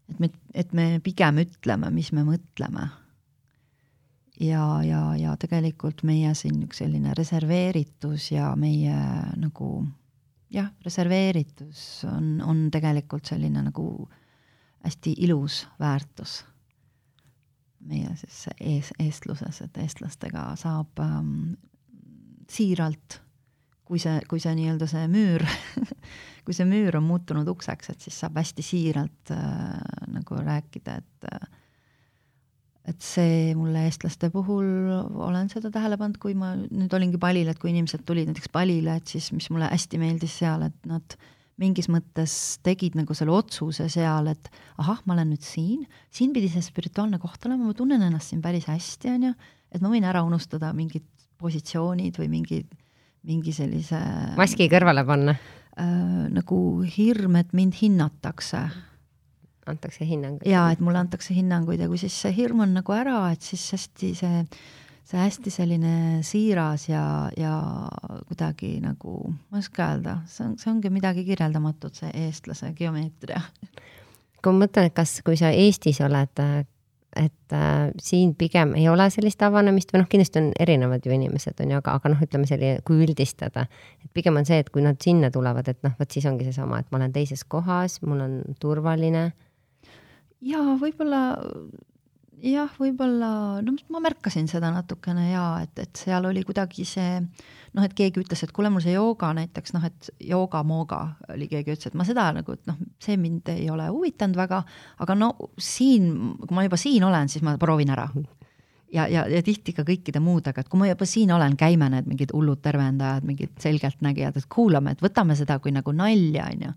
et me, et me pigem ütleme, mis me mõtleme. ja, ja, ja tegelikult meie siin üks selline reserveeritus ja meie nagu jah, reserveeritus on, on tegelikult selline nagu hästi ilus väärtus meie siis ees, eestluses, et eestlastega saab ähm, siiralt, kui see, kui see nii-öelda see müür kui see müür on muutunud ukseks, et siis saab hästi siiralt äh, nagu rääkida, et äh, et see mulle eestlaste puhul, olen seda tähele pannud, kui ma nüüd olingi palil, et kui inimesed tulid näiteks palile, et siis mis mulle hästi meeldis seal, et nad mingis mõttes tegid nagu selle otsuse seal, et ahah, ma olen nüüd siin, siin pidi see spirituaalne koht olema, ma tunnen ennast siin päris hästi, on ju, et ma võin ära unustada mingid positsioonid või mingi, mingi sellise maski kõrvale panna äh,? nagu hirm, et mind hinnatakse antakse hinnanguid. jaa, et mulle antakse hinnanguid ja kui siis see hirm on nagu ära, et siis hästi see, see hästi selline siiras ja, ja kuidagi nagu, ma ei oska öelda, see on, see ongi midagi kirjeldamatut, see eestlase geomeetria. kui ma mõtlen, et kas, kui sa Eestis oled, et äh, siin pigem ei ole sellist avanemist või noh, kindlasti on erinevad ju inimesed, on ju, aga, aga noh, ütleme selline, kui üldistada, et pigem on see, et kui nad sinna tulevad, et noh, vot siis ongi seesama, et ma olen teises kohas, mul on turvaline jaa, võib-olla jah, võib-olla, no ma märkasin seda natukene jaa, et, et seal oli kuidagi see noh, et keegi ütles, et kuule, mul see jooga näiteks noh, et jooga-mooga oli, keegi ütles, et ma seda nagu, et noh, see mind ei ole huvitanud väga, aga no siin, kui ma juba siin olen, siis ma proovin ära. ja, ja, ja tihti ka kõikide muudega, et kui ma juba siin olen, käime need mingid hullud tervendajad, mingid selgeltnägijad, et kuulame, et võtame seda kui nagu nalja, on ju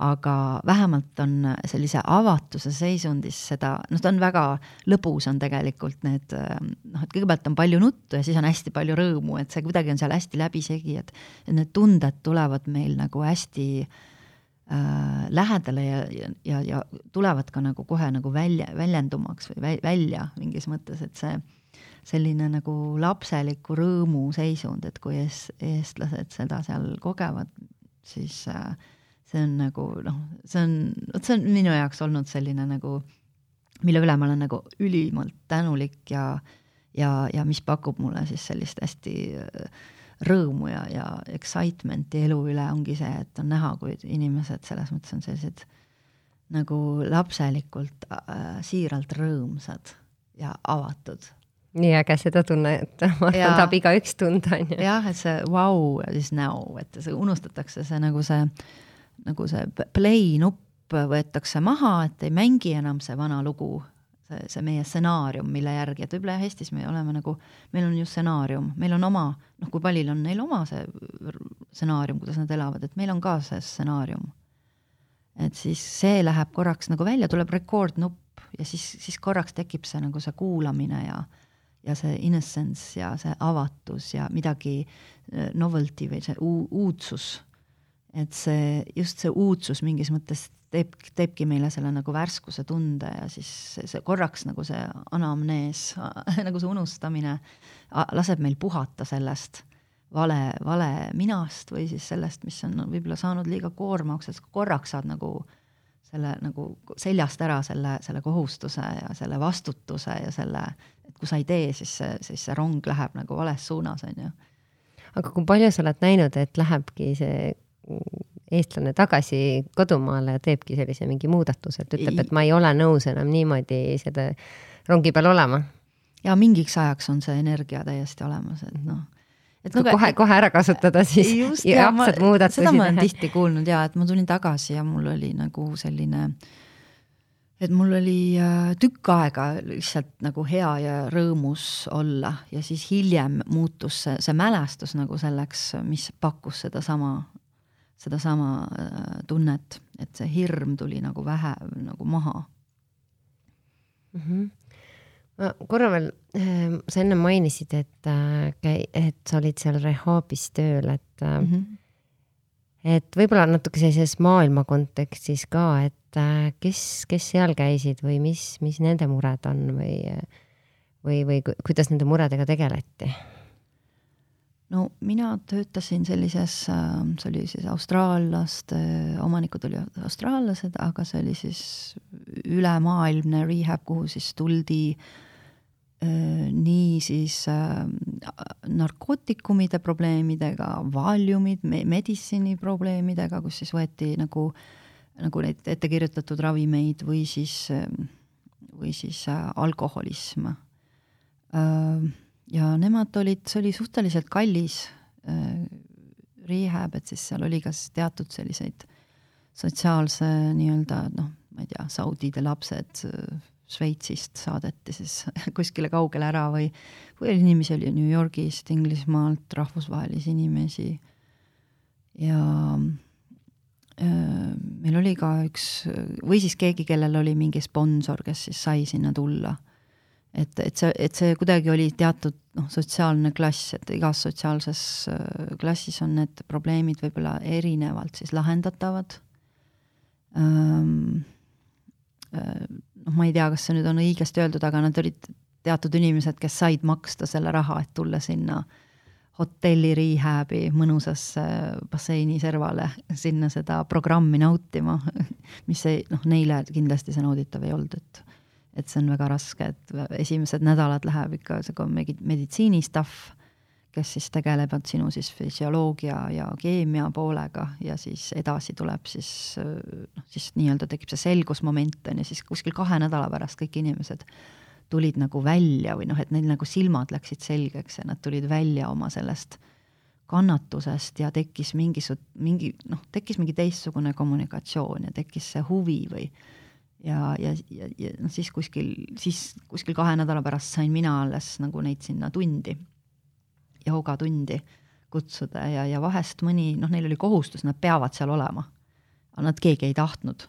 aga vähemalt on sellise avatuse seisundis seda, noh, ta on väga lõbus, on tegelikult need noh, et kõigepealt on palju nuttu ja siis on hästi palju rõõmu, et see kuidagi on seal hästi läbisegi, et need tunded tulevad meil nagu hästi äh, lähedale ja, ja, ja, ja tulevad ka nagu kohe nagu välja, väljendumaks või vä, välja mingis mõttes, et see selline nagu lapseliku rõõmu seisund, et kui ees, eestlased seda seal kogevad, siis äh, see on nagu noh, see on, vot see on minu jaoks olnud selline nagu, mille üle ma olen nagu ülimalt tänulik ja, ja, ja mis pakub mulle siis sellist hästi äh, rõõmu ja, ja excitement'i elu üle ongi see, et on näha, kui inimesed selles mõttes on sellised nagu lapselikult äh,, siiralt rõõmsad ja avatud nii äge seda tunnet, ma arvan, tahab igaüks tunda, on ju. jah, et see vau wow, ja siis now, et see unustatakse see nagu see nagu see play nupp võetakse maha, et ei mängi enam see vana lugu, see, see meie stsenaarium, mille järgi, et võib-olla jah, Eestis me oleme nagu, meil on ju stsenaarium, meil on oma, noh, kui paljil on neil oma see stsenaarium, kuidas nad elavad, et meil on ka see stsenaarium. et siis see läheb korraks nagu välja, tuleb record nupp ja siis, siis korraks tekib see nagu see kuulamine ja ja see innocence ja see avatus ja midagi eh, novelty või see uudsus et see, just see uudsus mingis mõttes teeb, teebki meile selle nagu värskuse tunde ja siis see, see korraks nagu see anamnees nagu see unustamine laseb meil puhata sellest vale, vale minast või siis sellest, mis on võib-olla saanud liiga koormaks, et korraks saad nagu selle nagu seljast ära selle, selle kohustuse ja selle vastutuse ja selle, et kui sa ei tee, siis see, siis see rong läheb nagu vales suunas, on ju. aga kui palju sa oled näinud, et lähebki see eestlane tagasi kodumaale ja teebki sellise mingi muudatuse, et ütleb, et ma ei ole nõus enam niimoodi seda rongi peal olema. ja mingiks ajaks on see energia täiesti olemas, et noh et no, kohe, kohe ära kasutada siis just, ja jaksad muudatusi teha. seda ma olen tihti kuulnud ja et ma tulin tagasi ja mul oli nagu selline et mul oli äh, tükk aega lihtsalt nagu hea ja rõõmus olla ja siis hiljem muutus see, see mälestus nagu selleks, mis pakkus sedasama, sedasama äh, tunnet, et see hirm tuli nagu vähe nagu maha mm. -hmm ma korra veel, äh, sa enne mainisid, et, et sa olid seal rehaabis tööl, et mm, -hmm. et võib-olla natuke sellises maailma kontekstis ka, et äh, kes, kes seal käisid või mis, mis nende mured on või, või, või kuidas nende muredega tegeleti? No mina töötasin sellises, äh, see oli siis austraallaste, omanikud olid austraallased, aga see oli siis ülemaailmne rehab, kuhu siis tuldi äh, nii siis äh, narkootikumide probleemidega, valjumid, meditsiini probleemidega, kus siis võeti nagu nagu neid ettekirjutatud ravimeid või siis, või siis alkoholism. Ja nemad olid, see oli suhteliselt kallis äh, rehab, et siis seal oli kas teatud selliseid sotsiaalse nii-öelda noh, ma ei tea, Saudide lapsed äh, Šveitsist saadeti siis kuskile kaugele ära või, või inimesi oli New Yorgist, Inglismaalt, rahvusvahelisi inimesi. ja äh, meil oli ka üks või siis keegi, kellel oli mingi sponsor, kes siis sai sinna tulla. Et, et see, et see kuidagi oli teatud noh, sotsiaalne klass, et igas sotsiaalses äh, klassis on need probleemid võib-olla erinevalt siis lahendatavad. Äh, noh, ma ei tea, kas see nüüd on õigesti öeldud, aga nad olid teatud inimesed, kes said maksta selle raha, et tulla sinna hotelli rehab'i mõnusasse basseini servale, sinna seda programmi nautima, mis ei, noh, neile kindlasti see nauditav ei olnud, et et see on väga raske, et esimesed nädalad läheb ikka sihuke meditsiini stuff kes siis tegelevad sinu siis füsioloogia ja keemia poolega ja siis edasi tuleb siis noh, siis nii-öelda tekib see selgusmoment on ju, siis kuskil kahe nädala pärast kõik inimesed tulid nagu välja või noh, et neil nagu silmad läksid selgeks ja nad tulid välja oma sellest kannatusest ja tekkis mingisugune, mingi noh, tekkis mingi teistsugune kommunikatsioon ja tekkis see huvi või ja, ja, ja, ja noh, siis kuskil, siis kuskil kahe nädala pärast sain mina alles nagu neid sinna tundi joogatundi kutsuda ja, ja vahest mõni, noh, neil oli kohustus, nad peavad seal olema. aga nad keegi ei tahtnud.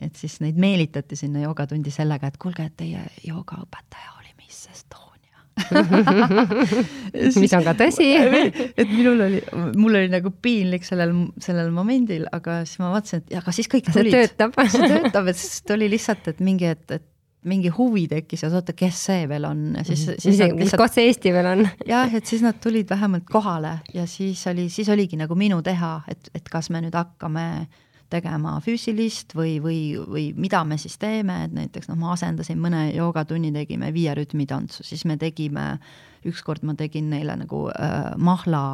et siis neid meelitati sinna joogatundi sellega, et kuulge, et teie joogaõpetaja oli Miss Estonia mis on ka tõsi. Et minul oli, mul oli nagu piinlik sellel, sellel momendil, aga siis ma vaatasin, et aga siis kõik tulid. see töötab. See töötab, et siis tuli lihtsalt, et mingi, et, et mingi huvi tekkis ja oota, kes see veel on? Ja siis, siis Isegi, mis koht see Eesti veel on? Jah, et siis nad tulid vähemalt kohale ja siis oli, siis oligi nagu minu teha, et, et kas me nüüd hakkame tegema füüsilist või, või, või mida me siis teeme, et näiteks noh, ma asendasin mõne joogatunni, tegime viie rütmitantsu, siis me tegime, ükskord ma tegin neile nagu äh, mahla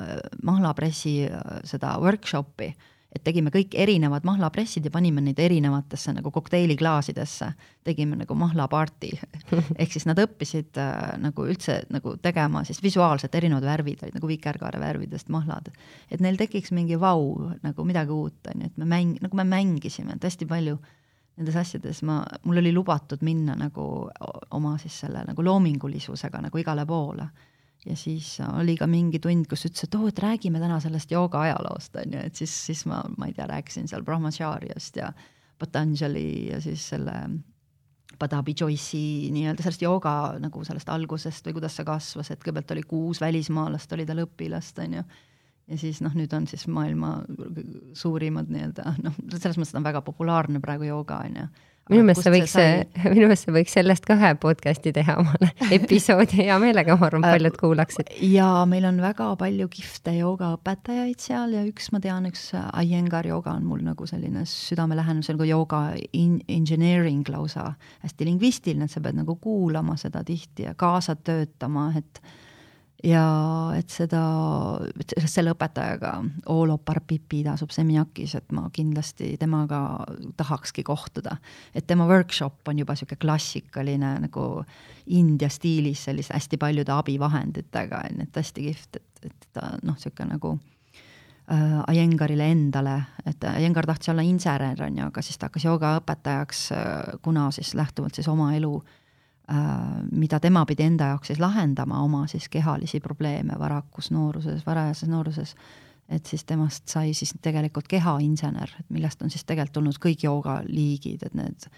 äh,, mahlapressi äh, seda workshop'i et tegime kõik erinevad mahlapressid ja panime neid erinevatesse nagu kokteiliklaasidesse, tegime nagu mahlaparty ehk siis nad õppisid äh, nagu üldse nagu tegema siis visuaalselt erinevad värvid olid nagu vikerkaare värvidest mahlad. et neil tekiks mingi vau, nagu midagi uut, on ju, et me mäng-, nagu me mängisime, et hästi palju nendes asjades ma, mul oli lubatud minna nagu oma siis selle nagu loomingulisusega nagu igale poole ja siis oli ka mingi tund, kus ütles, et oo oh,, et räägime täna sellest jooga ajaloost, on ju, et siis, siis ma, ma ei tea, rääkisin seal Brahmacharyast ja Patanjali ja siis selle Padabi Joyce'i nii-öelda sellest jooga nagu sellest algusest või kuidas see kasvas, et kõigepealt oli kuus välismaalast, oli tal õpilast, on ju. ja siis noh, nüüd on siis maailma suurimad nii-öelda noh, selles mõttes on väga populaarne praegu jooga, on ju minu meelest sa võiks, minu meelest sa võiks sellest ka ühe podcast'i teha omale episoodi, hea meelega, ma arvan, paljud äh, kuulaksid. ja meil on väga palju kihvte joogaõpetajaid seal ja üks, ma tean, üks Iyengar jooga on mul nagu selline südamelähedane, see on nagu jooga in, engineering lausa, hästi lingvistiline, et sa pead nagu kuulama seda tihti ja kaasa töötama, et ja et seda, selle õpetajaga, Oolo Parpipi, asub Semjakis, et ma kindlasti temaga tahakski kohtuda. et tema workshop on juba niisugune klassikaline nagu India stiilis sellise hästi paljude abivahenditega, on ju, et hästi kihvt, et, et ta noh, niisugune nagu äh, Ajengarile endale, et Ajengar tahtis olla insener, on ju, aga siis ta hakkas joogaõpetajaks äh,, kuna siis lähtuvalt siis oma elu Äh, mida tema pidi enda jaoks siis lahendama, oma siis kehalisi probleeme varakus nooruses, varajases nooruses, et siis temast sai siis tegelikult kehainsener, et millest on siis tegelikult tulnud kõik joogaliigid, et need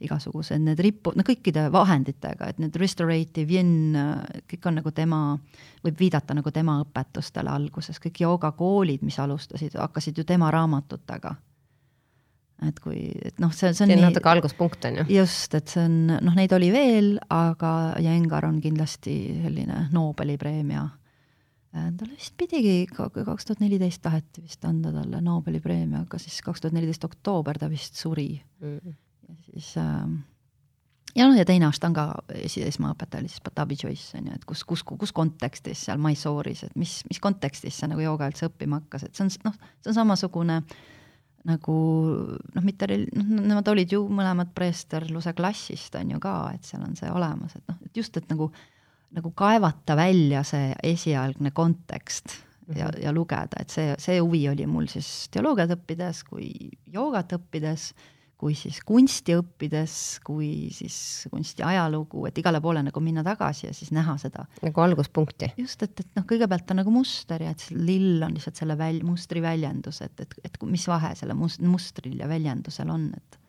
igasugused need ripu-, no kõikide vahenditega, et need restorative yin, kõik on nagu tema, võib viidata nagu tema õpetustele alguses, kõik joogakoolid, mis alustasid, hakkasid ju tema raamatutega et kui, et noh, see, see on see on nii, natuke alguspunkt, on ju. just, et see on, noh, neid oli veel, aga Jengar on kindlasti selline Nobeli preemia. Äh, tal vist pidigi, kaks tuhat neliteist taheti vist anda talle Nobeli preemia, aga siis kaks tuhat neliteist oktoober ta vist suri mm.. ja siis äh, ja noh, ja teine Ashtanga esmaõpetaja oli siis Patabi Joyce on ju, et kus, kus, kus kontekstis seal Mysoore'is, et mis, mis kontekstis sa nagu jooga üldse õppima hakkasid, see on noh, see on samasugune äh, nagu noh, mitte noh, nemad olid ju mõlemad preesterluse klassist on ju ka, et seal on see olemas, et noh, et just, et nagu, nagu kaevata välja see esialgne kontekst ja, mhm. ja lugeda, et see, see huvi oli mul siis teoloogiat õppides kui joogat õppides kui siis kunsti õppides, kui siis kunsti ajalugu, et igale poole nagu minna tagasi ja siis näha seda. nagu alguspunkti. just, et, et noh, kõigepealt on nagu muster ja et lill on lihtsalt selle väl-, mustri väljendus, et, et, et mis vahe selle must-, mustril ja väljendusel on, et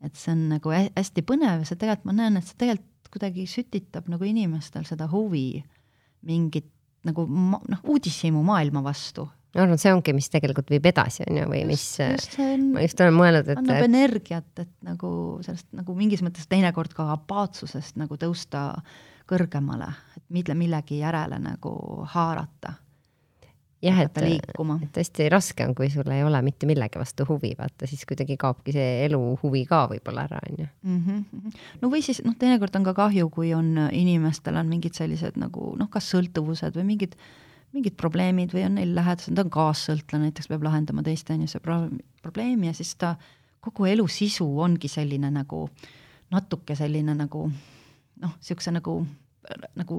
et see on nagu hästi põnev ja see tegelikult, ma näen, et see tegelikult kuidagi sütitab nagu inimestel seda huvi mingit nagu noh, uudishimu maailma vastu ma arvan, et see ongi, mis tegelikult viib edasi, on ju, või mis, just, on, ma just olen mõelnud, et annab energiat, et nagu sellest nagu mingis mõttes teinekord ka apaatsusest nagu tõusta kõrgemale, et mille, millegi järele nagu haarata. jah, et, et hästi raske on, kui sul ei ole mitte millegi vastu huvi, vaata siis kuidagi kaobki see elu huvi ka võib-olla ära, on ju. Mhm, mhm. no või siis noh, teinekord on ka kahju, kui on inimestel on mingid sellised nagu noh, kas sõltuvused või mingid mingid probleemid või on neil lähedased, ta on kaassõltlane, näiteks peab lahendama teiste inimese probleemi ja siis ta, kogu elu sisu ongi selline nagu natuke selline nagu noh, niisuguse nagu, nagu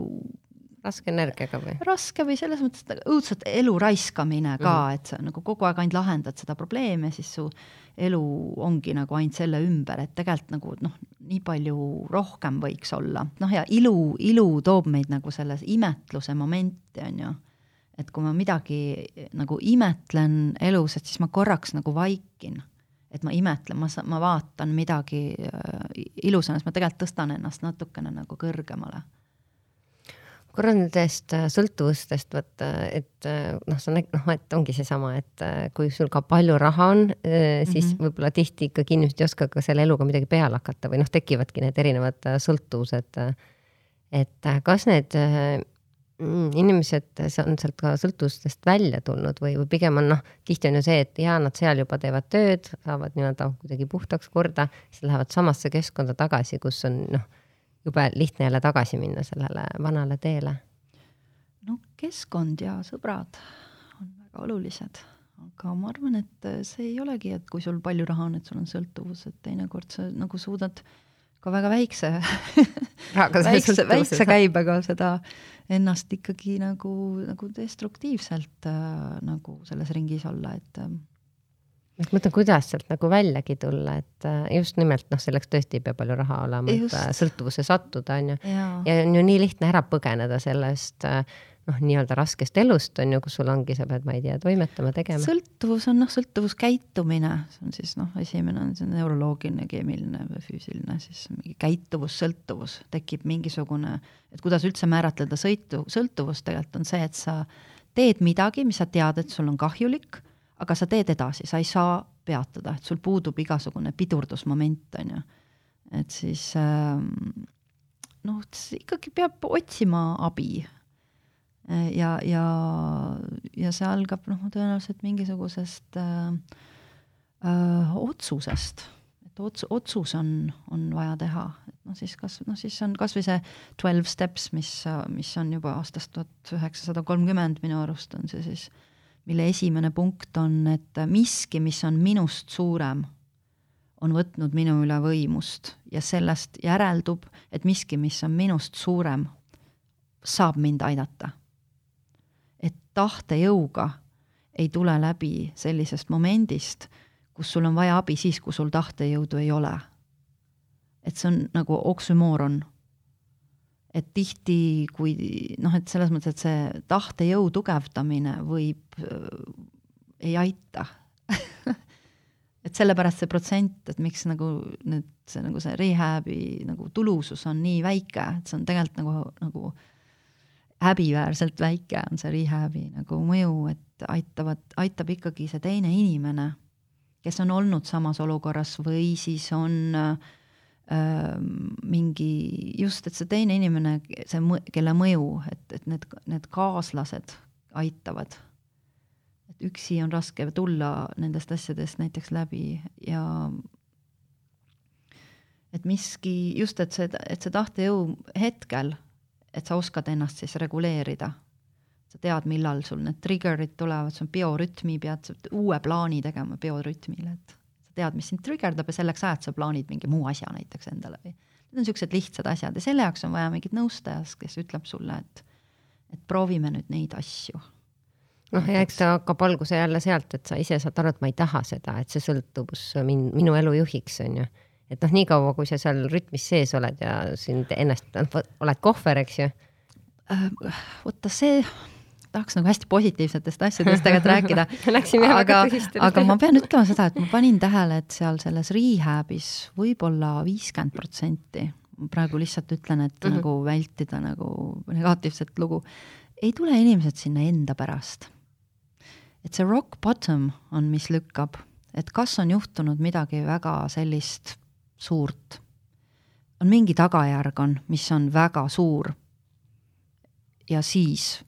raske energiaga või? raske või selles mõttes, õudselt elu raiskamine ka mm, -hmm. et sa nagu kogu aeg ainult lahendad seda probleemi ja siis su elu ongi nagu ainult selle ümber, et tegelikult nagu noh, nii palju rohkem võiks olla, noh ja ilu, ilu toob meid nagu selles imetluse momenti, on ju et kui ma midagi nagu imetlen elus, et siis ma korraks nagu vaikin. et ma imetlen, ma, ma vaatan midagi äh, ilusana, siis ma tegelikult tõstan ennast natukene nagu kõrgemale korra nendest äh, sõltuvustest, vaata, et noh, sa näed, noh, et ongi seesama, et kui sul ka palju raha on, siis mm -hmm. võib-olla tihti ikkagi inimesed ei oska ka selle eluga midagi peale hakata või noh, tekivadki need erinevad sõltuvused. et kas need inimesed on sealt ka sõltuvustest välja tulnud või, või pigem on noh, tihti on ju see, et jaa, nad seal juba teevad tööd, saavad nii-öelda kuidagi puhtaks korda, siis lähevad samasse keskkonda tagasi, kus on noh, jube lihtne jälle tagasi minna sellele vanale teele. no keskkond ja sõbrad on väga olulised, aga ma arvan, et see ei olegi, et kui sul palju raha on, et sul on sõltuvus, et teinekord sa nagu suudad ka väga väikse väikse, väikse käibega seda ennast ikkagi nagu, nagu destruktiivselt äh, nagu selles ringis olla, et äh, ma mõtlen, kuidas sealt nagu väljagi tulla, et äh, just nimelt noh, selleks tõesti ei pea palju raha olema, et sõltuvusse sattuda, on ju. ja on ju nii lihtne ära põgeneda sellest äh, noh, nii-öelda raskest elust on ju, kus sul ongi, sa pead, ma ei tea, toimetama, tegema. sõltuvus on noh, sõltuvuskäitumine, see on siis noh, esimene on see neuroloogiline, keemiline või füüsiline, siis mingi käituvus, sõltuvus, tekib mingisugune, et kuidas üldse määratleda sõitu, sõltuvust tegelikult on see, et sa teed midagi, mis sa tead, et sul on kahjulik, aga sa teed edasi, sa ei saa peatada, et sul puudub igasugune pidurdusmoment, on ju. et siis ähm, noh, ikkagi peab otsima abi ja, ja, ja see algab noh, tõenäoliselt mingisugusest äh, äh, otsusest, et ots-, otsus on, on vaja teha, et noh, siis kas, noh siis on kasvõi see twelve steps, mis, mis on juba aastast tuhat üheksasada kolmkümmend minu arust on see siis, mille esimene punkt on, et miski, mis on minust suurem, on võtnud minu üle võimust ja sellest järeldub, et miski, mis on minust suurem, saab mind aidata tahtejõuga ei tule läbi sellisest momendist, kus sul on vaja abi siis, kui sul tahtejõudu ei ole. et see on nagu oksümooron. et tihti, kui noh, et selles mõttes, et see tahtejõu tugevdamine võib äh,, ei aita et sellepärast see protsent, et miks nagu need, see nagu see rehab'i nagu tulusus on nii väike, et see on tegelikult nagu, nagu häbiväärselt väike on see rehab'i nagu mõju, et aitavad, aitab ikkagi see teine inimene, kes on olnud samas olukorras või siis on äh, mingi, just, et see teine inimene, see, kelle mõju, et, et need, need kaaslased aitavad. et üksi on raske tulla nendest asjadest näiteks läbi ja et miski, just, et see, et see tahtejõu hetkel et sa oskad ennast siis reguleerida. sa tead, millal sul need trigger'id tulevad, sul on biorütmi, pead uue plaani tegema biorütmile, et sa tead, mis sind trigerdab ja selleks ajaks sa plaanid mingi muu asja näiteks endale või need on niisugused lihtsad asjad ja selle jaoks on vaja mingit nõustajast, kes ütleb sulle, et et proovime nüüd neid asju. noh, ja eks ta hakkab alguse jälle sealt, et sa ise saad aru, et ma ei taha seda, et see sõltuvus min-, minu elu juhiks, on ju. Et noh, niikaua, kui sa seal rütmis sees oled ja sind ennast, oled kohver, eks ju. Äh, vaata see tahaks nagu hästi positiivsetest asjadest tegelikult rääkida aga, aga ma pean ütlema seda, et ma panin tähele, et seal selles rehab'is võib-olla viiskümmend protsenti, praegu lihtsalt ütlen, et mm -hmm. nagu vältida nagu negatiivset lugu, ei tule inimesed sinna enda pärast. et see rock bottom on, mis lükkab, et kas on juhtunud midagi väga sellist suurt, on mingi tagajärg on, mis on väga suur. Ja siis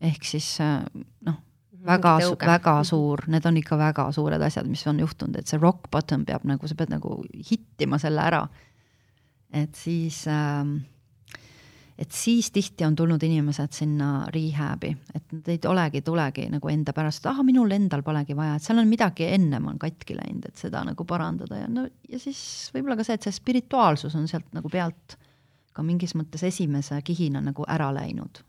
ehk siis äh, noh, väga, väga suur, need on ikka väga suured asjad, mis on juhtunud, et see rock bottom peab nagu, sa pead nagu hittima selle ära. et siis äh, et siis tihti on tulnud inimesed sinna rehab'i, et nad ei olegi, tulegi nagu enda pärast, et ah, minul endal polegi vaja, et seal on midagi ennem on katki läinud, et seda nagu parandada ja no ja siis võib-olla ka see, et see spirituaalsus on sealt nagu pealt ka mingis mõttes esimese kihina nagu ära läinud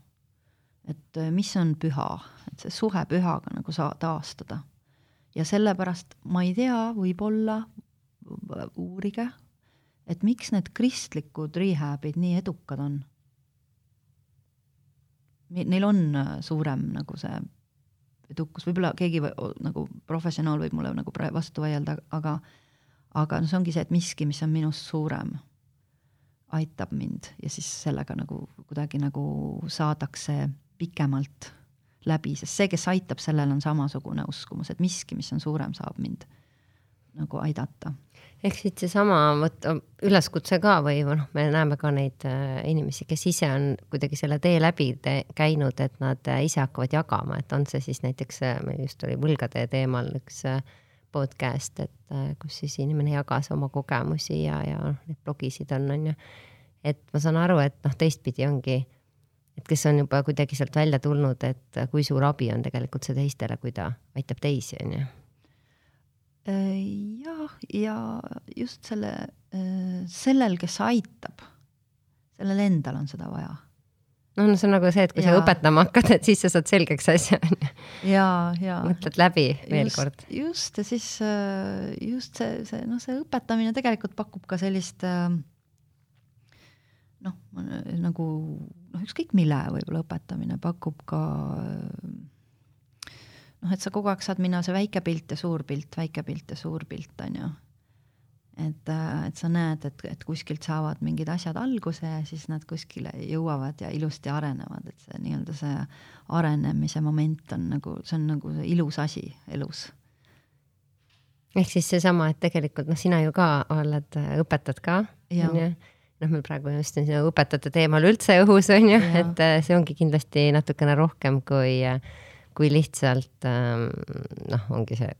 et mis on püha, et see suhe pühaga nagu saa-, taastada. ja sellepärast ma ei tea, võib-olla, uurige, et miks need kristlikud rehab'id nii edukad on. Neil on äh, suurem nagu see edukus, võib-olla keegi või, nagu professionaal võib mulle nagu vastu vaielda, aga aga no see ongi see, et miski, mis on minust suurem, aitab mind ja siis sellega nagu kuidagi nagu saadakse pikemalt läbi, sest see, kes aitab, sellel on samasugune uskumus, et miski, mis on suurem, saab mind nagu aidata. Ehk siit seesama vot üleskutse ka või noh, me näeme ka neid äh, inimesi, kes ise on kuidagi selle tee läbi te käinud, et nad äh, ise hakkavad jagama, et on see siis näiteks, äh, meil just oli võlgade teemal üks podcast, et kus siis inimene jagas oma kogemusi ja, ja neid blogisid on, on ju. et ma saan aru, et noh, teistpidi ongi et kes on juba kuidagi sealt välja tulnud, et kui suur abi on tegelikult see teistele, kui ta aitab teisi, on ju. Äh, jah, ja just selle, äh, sellel, kes aitab, sellel endal on seda vaja noh, no see on nagu see, et kui ja. sa õpetama hakkad, et siis sa saad selgeks asja, on ju. ja, ja. mõtled läbi veel just, kord. just, ja siis äh, just see, see, noh, see õpetamine tegelikult pakub ka sellist noh, nagu noh, ükskõik mille võib-olla õpetamine pakub ka noh, et sa kogu aeg saad minna see väike pilt ja suur pilt, väike pilt ja suur pilt, on ju. et, et sa näed, et, et kuskilt saavad mingid asjad alguse ja siis nad kuskile jõuavad ja ilusti arenevad, et see nii-öelda see arenemise moment on nagu, see on nagu ilus asi elus. Ehk siis seesama, et tegelikult noh, sina ju ka oled, õpetad ka, onju. Noh, meil praegu just on siin õpetajate teemal üldse õhus, on ju, et äh, see ongi kindlasti natukene rohkem kui, äh, kui lihtsalt ähm, noh, ongi see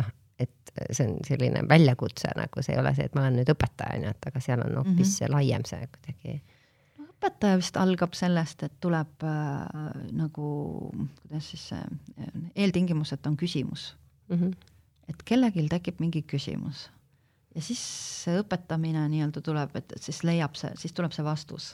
noh, et see on selline väljakutse nagu, see ei ole see, et ma olen nüüd õpetaja, on ju, et aga seal on hoopis mm -hmm. laiem see kuidagi õpetaja vist algab sellest, et tuleb äh, nagu, kuidas siis see äh, eeltingimus, et on küsimus mm. -hmm. et kellelgi tekib mingi küsimus ja siis see õpetamine nii-öelda tuleb, et, et siis leiab see, siis tuleb see vastus.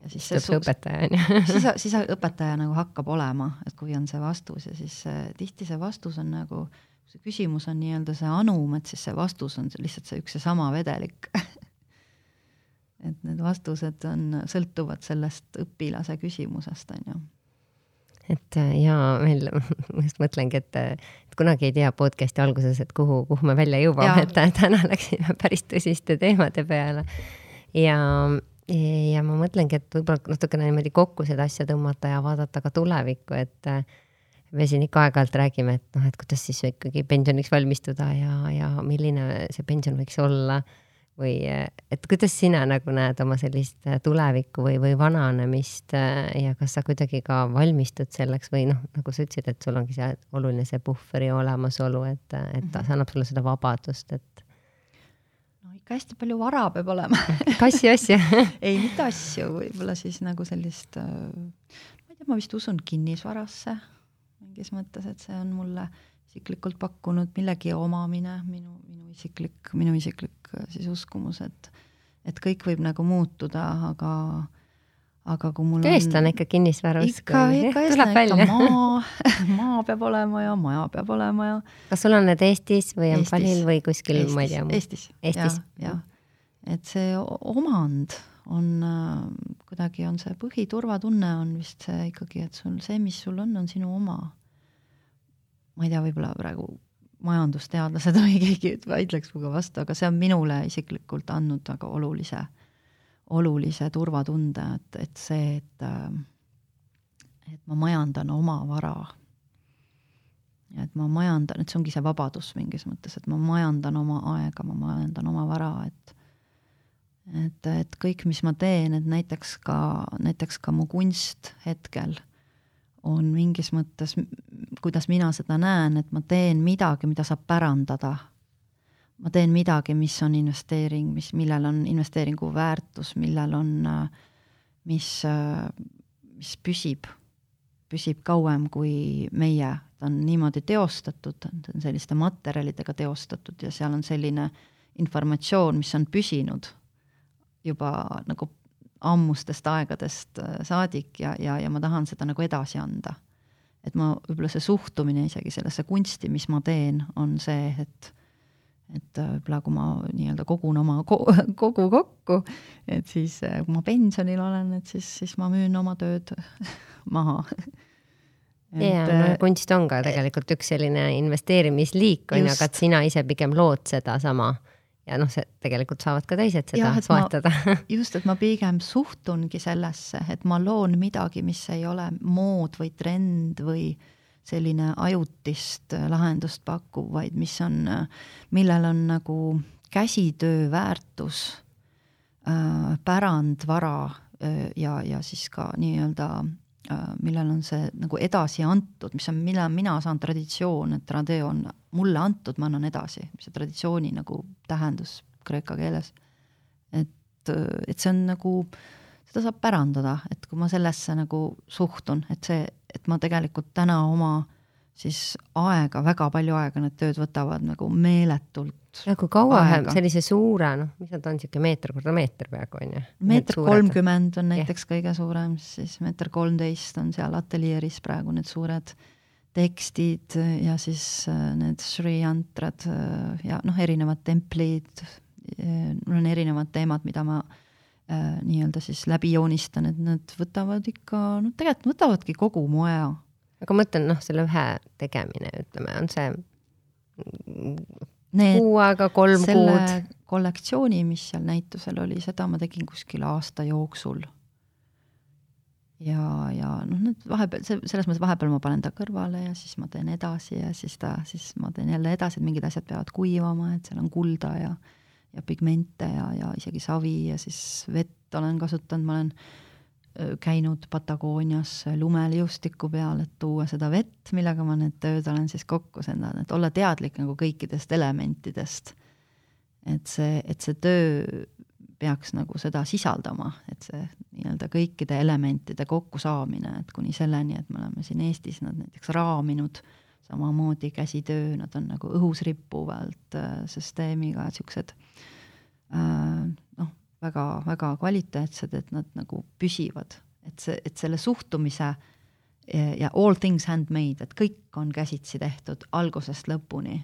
Ja siis see õpetaja on ju. siis, siis õpetaja nagu hakkab olema, et kui on see vastus ja siis äh, tihti see vastus on nagu, see küsimus on nii-öelda see anum, et siis see vastus on lihtsalt see üks ja sama vedelik et need vastused on, sõltuvad sellest õpilase küsimusest, on ju et äh, ja veel ma just mõtlengi, et, et kunagi ei tea podcast'i alguses, et kuhu, kuhu me välja jõuame, et täna läksime päris tõsiste teemade peale. ja, ja ma mõtlengi, et võib-olla natukene niimoodi kokku seda asja tõmmata ja vaadata ka tulevikku, et äh, me siin ikka aeg-ajalt räägime, et noh, et kuidas siis ikkagi pensioniks valmistuda ja, ja milline see pension võiks olla või et kuidas sina nagu näed oma sellist äh, tulevikku või, või vananemist äh, ja kas sa kuidagi ka valmistud selleks või noh, nagu sa ütlesid, et sul ongi see oluline see puhveri olemasolu, et, et -hmm. see annab sulle seda vabadust, et. Ikka hästi palju vara peab olema. Kassi asju ei, mitte asju, võib-olla siis nagu sellist äh, ma ei tea, ma vist usun kinnisvarasse mingis mõttes, et see on mulle isiklikult pakkunud millegi omamine, minu, minu isiklik, minu isiklik äh, siis uskumus, et et kõik võib nagu muutuda, aga aga kui mul eestlane on... ikka kinnisvarausku. ikka, ikka eestlane, ikka maa maa peab olema ja maja peab olema ja. kas sul on need Eestis või on Palil või kuskil, ma ei tea? Eestis, Eestis., jah. et see omand on äh, kuidagi on see põhiturvatunne on vist see ikkagi, et sul see, mis sul on, on sinu oma. ma ei tea, võib-olla praegu majandusteadlased või keegi vaidleks minuga vastu, aga see on minule isiklikult andnud väga olulise olulise turvatunde, et, et see, et, äh, et ma majandan oma vara. et ma majandan, et see ongi see vabadus mingis mõttes, et ma majandan oma aega, ma majandan oma vara, et et, et kõik, mis ma teen, et näiteks ka, näiteks ka mu kunst hetkel on mingis mõttes, kuidas mina seda näen, et ma teen midagi, mida saab pärandada ma teen midagi, mis on investeering, mis, millel on investeeringu väärtus, millel on, mis, mis püsib, püsib kauem kui meie, ta on niimoodi teostatud, ta on selliste materjalidega teostatud ja seal on selline informatsioon, mis on püsinud juba nagu ammustest aegadest saadik ja, ja, ja ma tahan seda nagu edasi anda. et ma, võib-olla see suhtumine isegi sellesse kunsti, mis ma teen, on see, et et äh, võib-olla kui ma nii-öelda kogun oma ko kogu kokku, et siis äh, kui ma pensionil olen, et siis, siis ma müün oma tööd maha. ja no äh, kunst on ka tegelikult üks selline investeerimisliik on ju, aga et sina ise pigem lood sedasama ja noh, see tegelikult saavad ka teised seda ja, soetada. just, et ma pigem suhtungi sellesse, et ma loon midagi, mis ei ole mood või trend või äh, selline ajutist lahendust pakkuv, vaid mis on, millel on nagu käsitöö väärtus äh,, pärandvara äh, ja, ja siis ka nii-öelda äh, millel on see nagu edasi antud, mis on, mille mina saan traditsioon, et tradeo on mulle antud, ma annan edasi, see traditsiooni nagu tähendus kreeka keeles. et, et see on nagu, seda saab pärandada, et kui ma sellesse nagu suhtun, et see, et ma tegelikult täna oma siis aega, väga palju aega need tööd võtavad nagu meeletult. ja kui kaua aega. sellise suure, noh, mis nad on, niisugune meeter korda meeter peaaegu on ju? meeter kolmkümmend on näiteks yeah. kõige suurem, siis meeter kolmteist on seal ateljeeris praegu need suured tekstid ja siis äh, need šrijantrad äh, ja noh, erinevad templid, äh, mul on erinevad teemad, mida ma äh, nii-öelda siis läbi joonistan, et nad võtavad ikka, noh, tegelikult võtavadki kogu mu aja aga ma mõtlen, noh, selle ühe tegemine, ütleme, on see Need, kuu aega, kolm kuud. kollektsiooni, mis seal näitusel oli, seda ma tegin kuskil aasta jooksul. ja, ja noh, need vahepeal, selles mõttes vahepeal ma panen ta kõrvale ja siis ma teen edasi ja siis ta, siis ma teen jälle edasi, et mingid asjad peavad kuivama, et seal on kulda ja ja pigmente ja, ja isegi savi ja siis vett olen kasutanud, ma olen käinud Patagoonias lumeliustiku peal, et tuua seda vett, millega ma need tööd olen siis kokku sendanud, et olla teadlik nagu kõikidest elementidest. et see, et see töö peaks nagu seda sisaldama, et see nii-öelda kõikide elementide kokkusaamine, et kuni selleni, et me oleme siin Eestis nad näiteks raaminud, samamoodi käsitöö, nad on nagu õhus rippuvalt äh, süsteemiga, siuksed äh, noh, väga-väga kvaliteetsed, et nad nagu püsivad, et see, et selle suhtumise ja all things handmade, et kõik on käsitsi tehtud algusest lõpuni.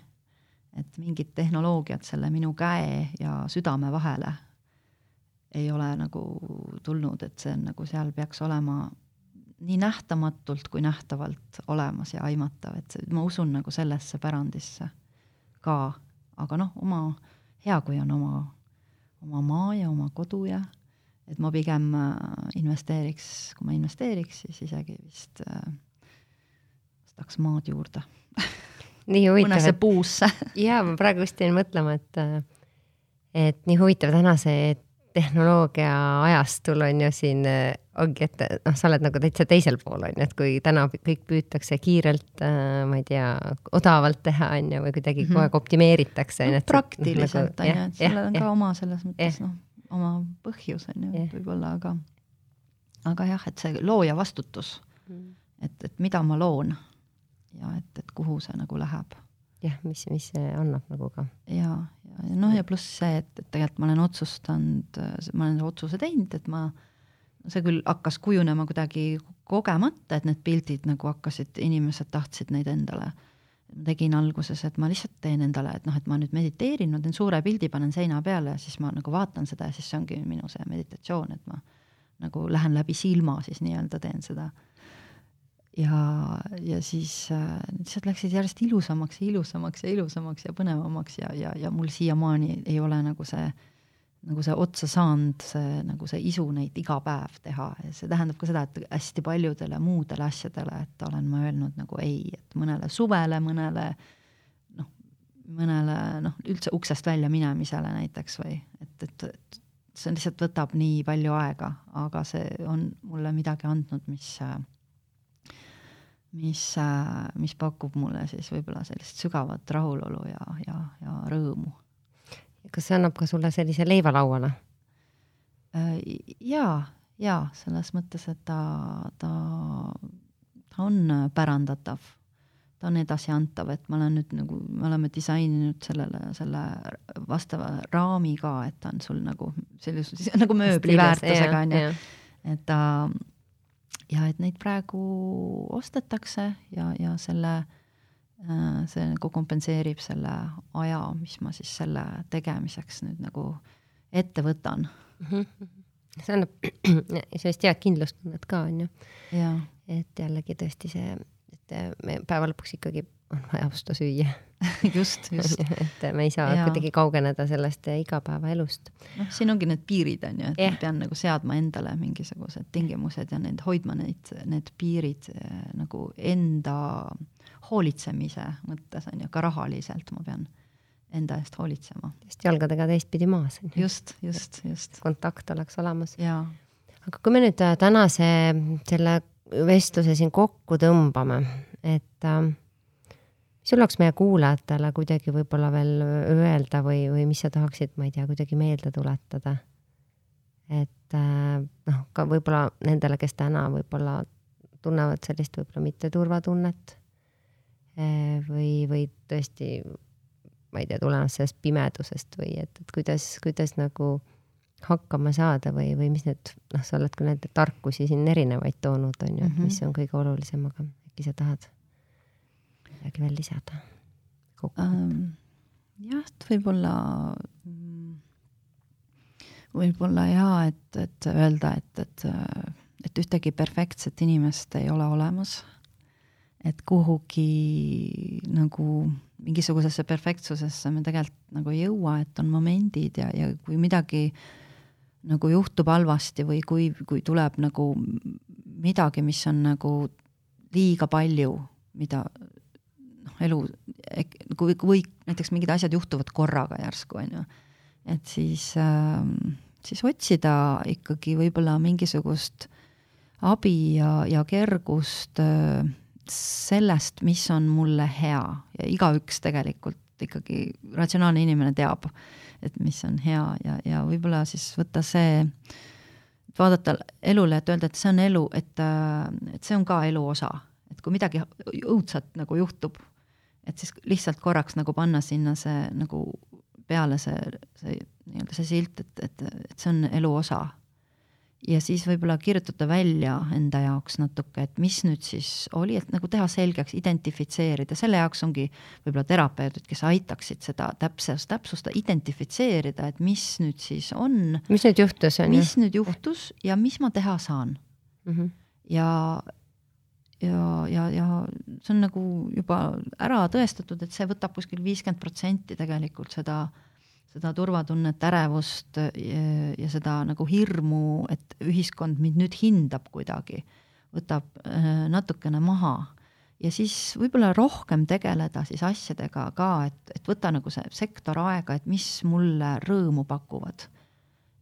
et mingit tehnoloogiat selle minu käe ja südame vahele ei ole nagu tulnud, et see on nagu seal peaks olema nii nähtamatult kui nähtavalt olemas ja aimatav, et see, ma usun nagu sellesse pärandisse ka, aga noh, oma, hea, kui on oma oma maa ja oma kodu ja et ma pigem äh, investeeriks, kui ma investeeriks, siis isegi vist äh, ostaks maad juurde nii huvitav. mõnesse puusse jaa, ma praegu just jäin mõtlema, et, äh, et nii huvitav tänase tehnoloogia ajastul on ju siin äh, ongi, et noh, sa oled nagu täitsa teisel pool on ju, et kui täna kõik püütakse kiirelt äh,, ma ei tea, odavalt teha on ju, või kuidagi mm -hmm. kogu aeg optimeeritakse no,. praktiliselt on ju, et sellel on ka oma selles mõttes noh, oma põhjus on ju, võib-olla, aga aga jah, et see looja vastutus et, et mida ma loon ja et, et kuhu see nagu läheb. Jah, mis, mis see annab nagu ka. ja, ja noh, ja pluss see, et, et tegelikult ma olen otsustanud, ma olen otsuse teinud, et ma, see küll hakkas kujunema kuidagi kogemata, et need pildid nagu hakkasid, inimesed tahtsid neid endale. ma tegin alguses, et ma lihtsalt teen endale, et noh, et ma nüüd mediteerin, ma teen suure pildi, panen seina peale ja siis ma nagu vaatan seda ja siis see ongi minu see meditatsioon, et ma nagu lähen läbi silma siis nii-öelda teen seda ja, ja siis äh, lihtsalt läksid järjest ilusamaks ja ilusamaks ja ilusamaks ja põnevamaks ja, ja, ja mul siiamaani ei ole nagu see, nagu see otsa saanud, see nagu see isu neid iga päev teha. Ja see tähendab ka seda, et hästi paljudele muudele asjadele, et olen ma öelnud nagu ei, et mõnele suvele, mõnele noh, mõnele noh, üldse uksest välja minemisele näiteks või et, et, et see lihtsalt võtab nii palju aega, aga see on mulle midagi andnud, mis äh, mis, äh, mis pakub mulle siis võib-olla sellist sügavat rahulolu ja, ja, ja rõõmu. kas see annab ka sulle sellise leiva lauale? Äh, jaa, jaa, selles mõttes, et ta, ta, ta on pärandatav, ta on edasiantav, et ma olen nüüd nagu, me oleme disaininud sellele, selle vastava raami ka, et ta on sul nagu sellises, nagu mööbli väärtusega on ju, et ta äh, ja et neid praegu ostetakse ja, ja selle, äh, see nagu kompenseerib selle aja, mis ma siis selle tegemiseks nüüd nagu ette võtan mm. -hmm. see annab sellist head kindlustunnet ka, on ju. et jällegi tõesti see, et me päeva lõpuks ikkagi on vaja osta süüa just, just et me ei saa ja. kuidagi kaugeneda sellest igapäevaelust. noh, siin ongi need piirid on ju, et yeah. ma pean nagu seadma endale mingisugused tingimused ja need hoidma neid, need piirid eh, nagu enda hoolitsemise mõttes on ju, ka rahaliselt ma pean enda eest hoolitsema. just jalgadega teistpidi maas just, just, just. kontakt oleks olemas. aga kui me nüüd äh, tänase selle vestluse siin kokku tõmbame, et äh, sul oleks meie kuulajatele kuidagi võib-olla veel öelda või, või mis sa tahaksid, ma ei tea, kuidagi meelde tuletada? et äh, noh, ka võib-olla nendele, kes täna võib-olla tunnevad sellist võib-olla mitte turvatunnet äh, või, või tõesti, ma ei tea, tulenevad sellest pimedusest või et, et kuidas, kuidas nagu hakkama saada või, või mis need, noh, sa oled ka neid tarkusi siin erinevaid toonud, on ju, et mis mhm. on kõige olulisem, aga äkki sa tahad midagi veel lisada um,? jah, et võib-olla, võib-olla jaa, et, et öelda, et, et, et ühtegi perfektset inimest ei ole olemas. et kuhugi nagu mingisugusesse perfektsusesse me tegelikult nagu ei jõua, et on momendid ja, ja kui midagi nagu juhtub halvasti või kui, kui tuleb nagu midagi, mis on nagu liiga palju, mida noh, elu, kui, kui näiteks mingid asjad juhtuvad korraga järsku, on ju, et siis äh,, siis otsida ikkagi võib-olla mingisugust abi ja, ja kergust äh, sellest, mis on mulle hea. Ja igaüks tegelikult ikkagi, ratsionaalne inimene teab, et mis on hea ja, ja võib-olla siis võtta see, vaadata elule, et öelda, et see on elu, et, äh, et see on ka elu osa, et kui midagi õudset nagu juhtub, et siis lihtsalt korraks nagu panna sinna see nagu peale see, see nii-öelda see silt, et, et, et see on elu osa. ja siis võib-olla kirjutada välja enda jaoks natuke, et mis nüüd siis oli, et nagu teha selgeks, identifitseerida, selle jaoks ongi võib-olla terapeudid, kes aitaksid seda täpsust, täpsustada, identifitseerida, et mis nüüd siis on. mis nüüd juhtus, on ju? mis nüüd juhtus ja mis ma teha saan mm. -hmm. ja ja, ja, ja see on nagu juba ära tõestatud, et see võtab kuskil viiskümmend protsenti tegelikult seda, seda turvatunnet, ärevust ja, ja seda nagu hirmu, et ühiskond mind nüüd hindab kuidagi, võtab äh, natukene maha. ja siis võib-olla rohkem tegeleda siis asjadega ka, et, et võtta nagu see sektor aega, et mis mulle rõõmu pakuvad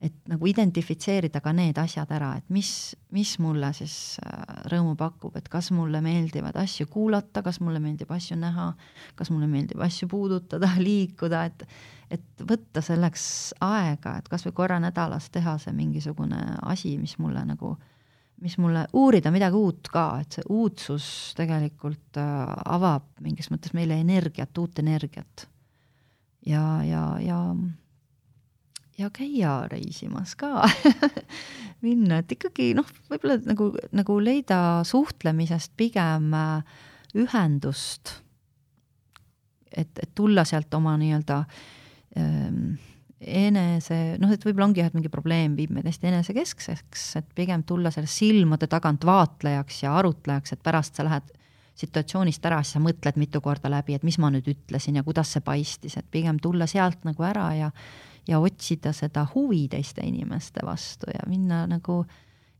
et nagu identifitseerida ka need asjad ära, et mis, mis mulle siis äh, rõõmu pakub, et kas mulle meeldivad asju kuulata, kas mulle meeldib asju näha, kas mulle meeldib asju puudutada, liikuda, et et võtta selleks aega, et kas või korra nädalas teha see mingisugune asi, mis mulle nagu mis mulle, uurida midagi uut ka, et see uudsus tegelikult äh, avab mingis mõttes meile energiat, uut energiat. ja, ja, ja ja käia reisimas ka minna, et ikkagi noh, võib-olla nagu, nagu leida suhtlemisest pigem äh, ühendust. et, et tulla sealt oma nii-öelda ähm, enese, noh, et võib-olla ongi jah, et mingi probleem viib meid hästi enesekeskseks, et pigem tulla sellest silmade tagant vaatlejaks ja arutlejaks, et pärast sa lähed situatsioonist ära, siis sa mõtled mitu korda läbi, et mis ma nüüd ütlesin ja kuidas see paistis, et pigem tulla sealt nagu ära ja ja otsida seda huvi teiste inimeste vastu ja minna nagu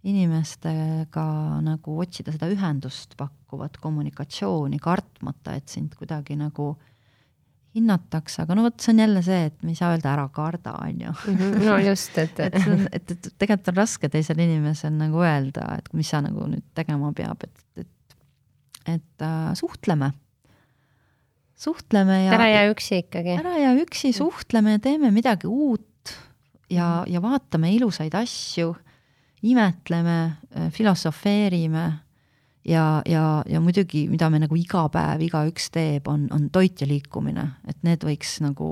inimestega nagu otsida seda ühendust pakkuvat kommunikatsiooni, kartmata, et sind kuidagi nagu hinnatakse, aga no vot, see on jälle see, et me ei saa öelda ära karda, on ju. Mhm, no just, et et see on, et, et tegelikult on raske teisel inimesel nagu öelda, et mis sa nagu nüüd tegema peab, et, et et äh, suhtleme suhtleme ja. ära jää üksi ikkagi. ära jää üksi, suhtleme teeme midagi uut ja, ja vaatame ilusaid asju, imetleme, filosofeerime ja, ja, ja muidugi, mida me nagu iga päev igaüks teeb, on, on toit ja liikumine, et need võiks nagu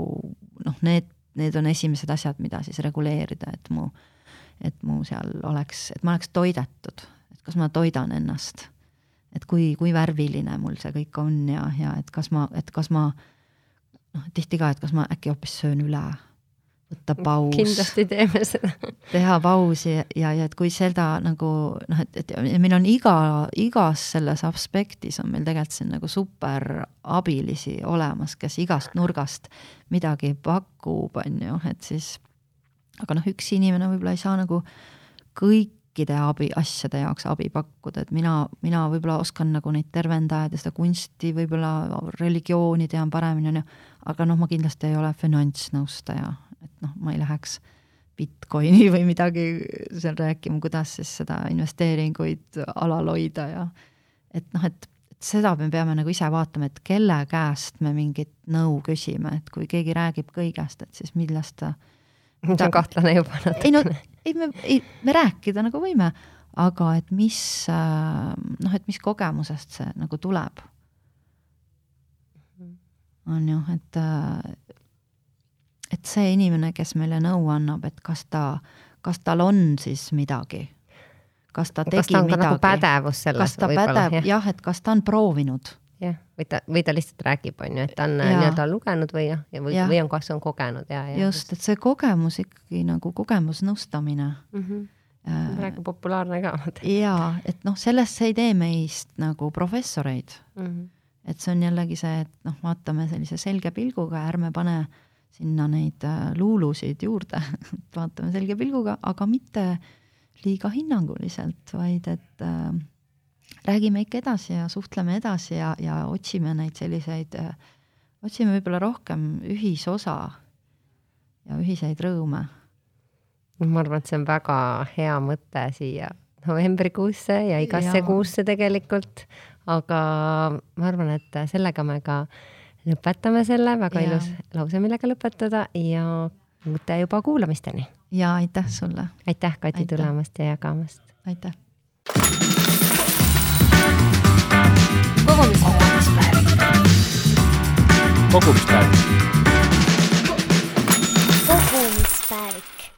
noh, need, need on esimesed asjad, mida siis reguleerida, et mu, et mu seal oleks, et ma oleks toidetud, et kas ma toidan ennast et kui, kui värviline mul see kõik on ja, ja et kas ma, et kas ma noh, tihti ka, et kas ma äkki hoopis söön üle, võtta paus. kindlasti teeme seda teha pausi ja, ja, ja et kui seda nagu noh, et, et meil on iga, igas selles aspektis on meil tegelikult siin nagu super abilisi olemas, kes igast nurgast midagi pakub, on ju, et siis aga noh, üks inimene võib-olla ei saa nagu kõik kõikide abi, asjade jaoks abi pakkuda, et mina, mina võib-olla oskan nagu neid tervendajaid ja seda kunsti, võib-olla religiooni tean paremini, on ju, aga noh, ma kindlasti ei ole finantsnõustaja, et noh, ma ei läheks Bitcoini või midagi seal rääkima, kuidas siis seda investeeringuid alal hoida ja et noh, et seda me peame nagu ise vaatama, et kelle käest me mingit nõu küsime, et kui keegi räägib kõigest, et siis millest ta see on kahtlane juba natukene. ei no, ei me, ei, me rääkida nagu võime, aga et mis äh, noh, et mis kogemusest see nagu tuleb. on ju, et, äh, et see inimene, kes meile nõu annab, et kas ta, kas tal on siis midagi, kas ta tegi kas ta on midagi. nagu pädevus selles kas ta pädeb, jah, jah, et kas ta on proovinud jah, või ta, või ta lihtsalt räägib, on ju, et ta on nii-öelda lugenud või jah, või, või on, kas on kogenud ja, ja. just, et see kogemus ikkagi nagu kogemusnõustamine mm. -hmm. Praegu populaarne ka. jaa, et noh, sellest see ei tee meist nagu professoreid mm. -hmm. et see on jällegi see, et noh, vaatame sellise selge pilguga, ärme pane sinna neid äh, luulusid juurde vaatame selge pilguga, aga mitte liiga hinnanguliselt, vaid et äh, räägime ikka edasi ja suhtleme edasi ja, ja otsime neid selliseid, äh, otsime võib-olla rohkem ühisosa ja ühiseid rõõme. ma arvan, et see on väga hea mõte siia novembrikuusse ja igasse ja. kuusse tegelikult, aga ma arvan, et sellega me ka lõpetame selle, väga ja. ilus lause, millega lõpetada ja uute juba kuulamisteni. ja aitäh sulle. aitäh, Kati, tulemast ja jagamast. aitäh. kogumis. kogumispäevik. kogumispäevik. kogumispäevik.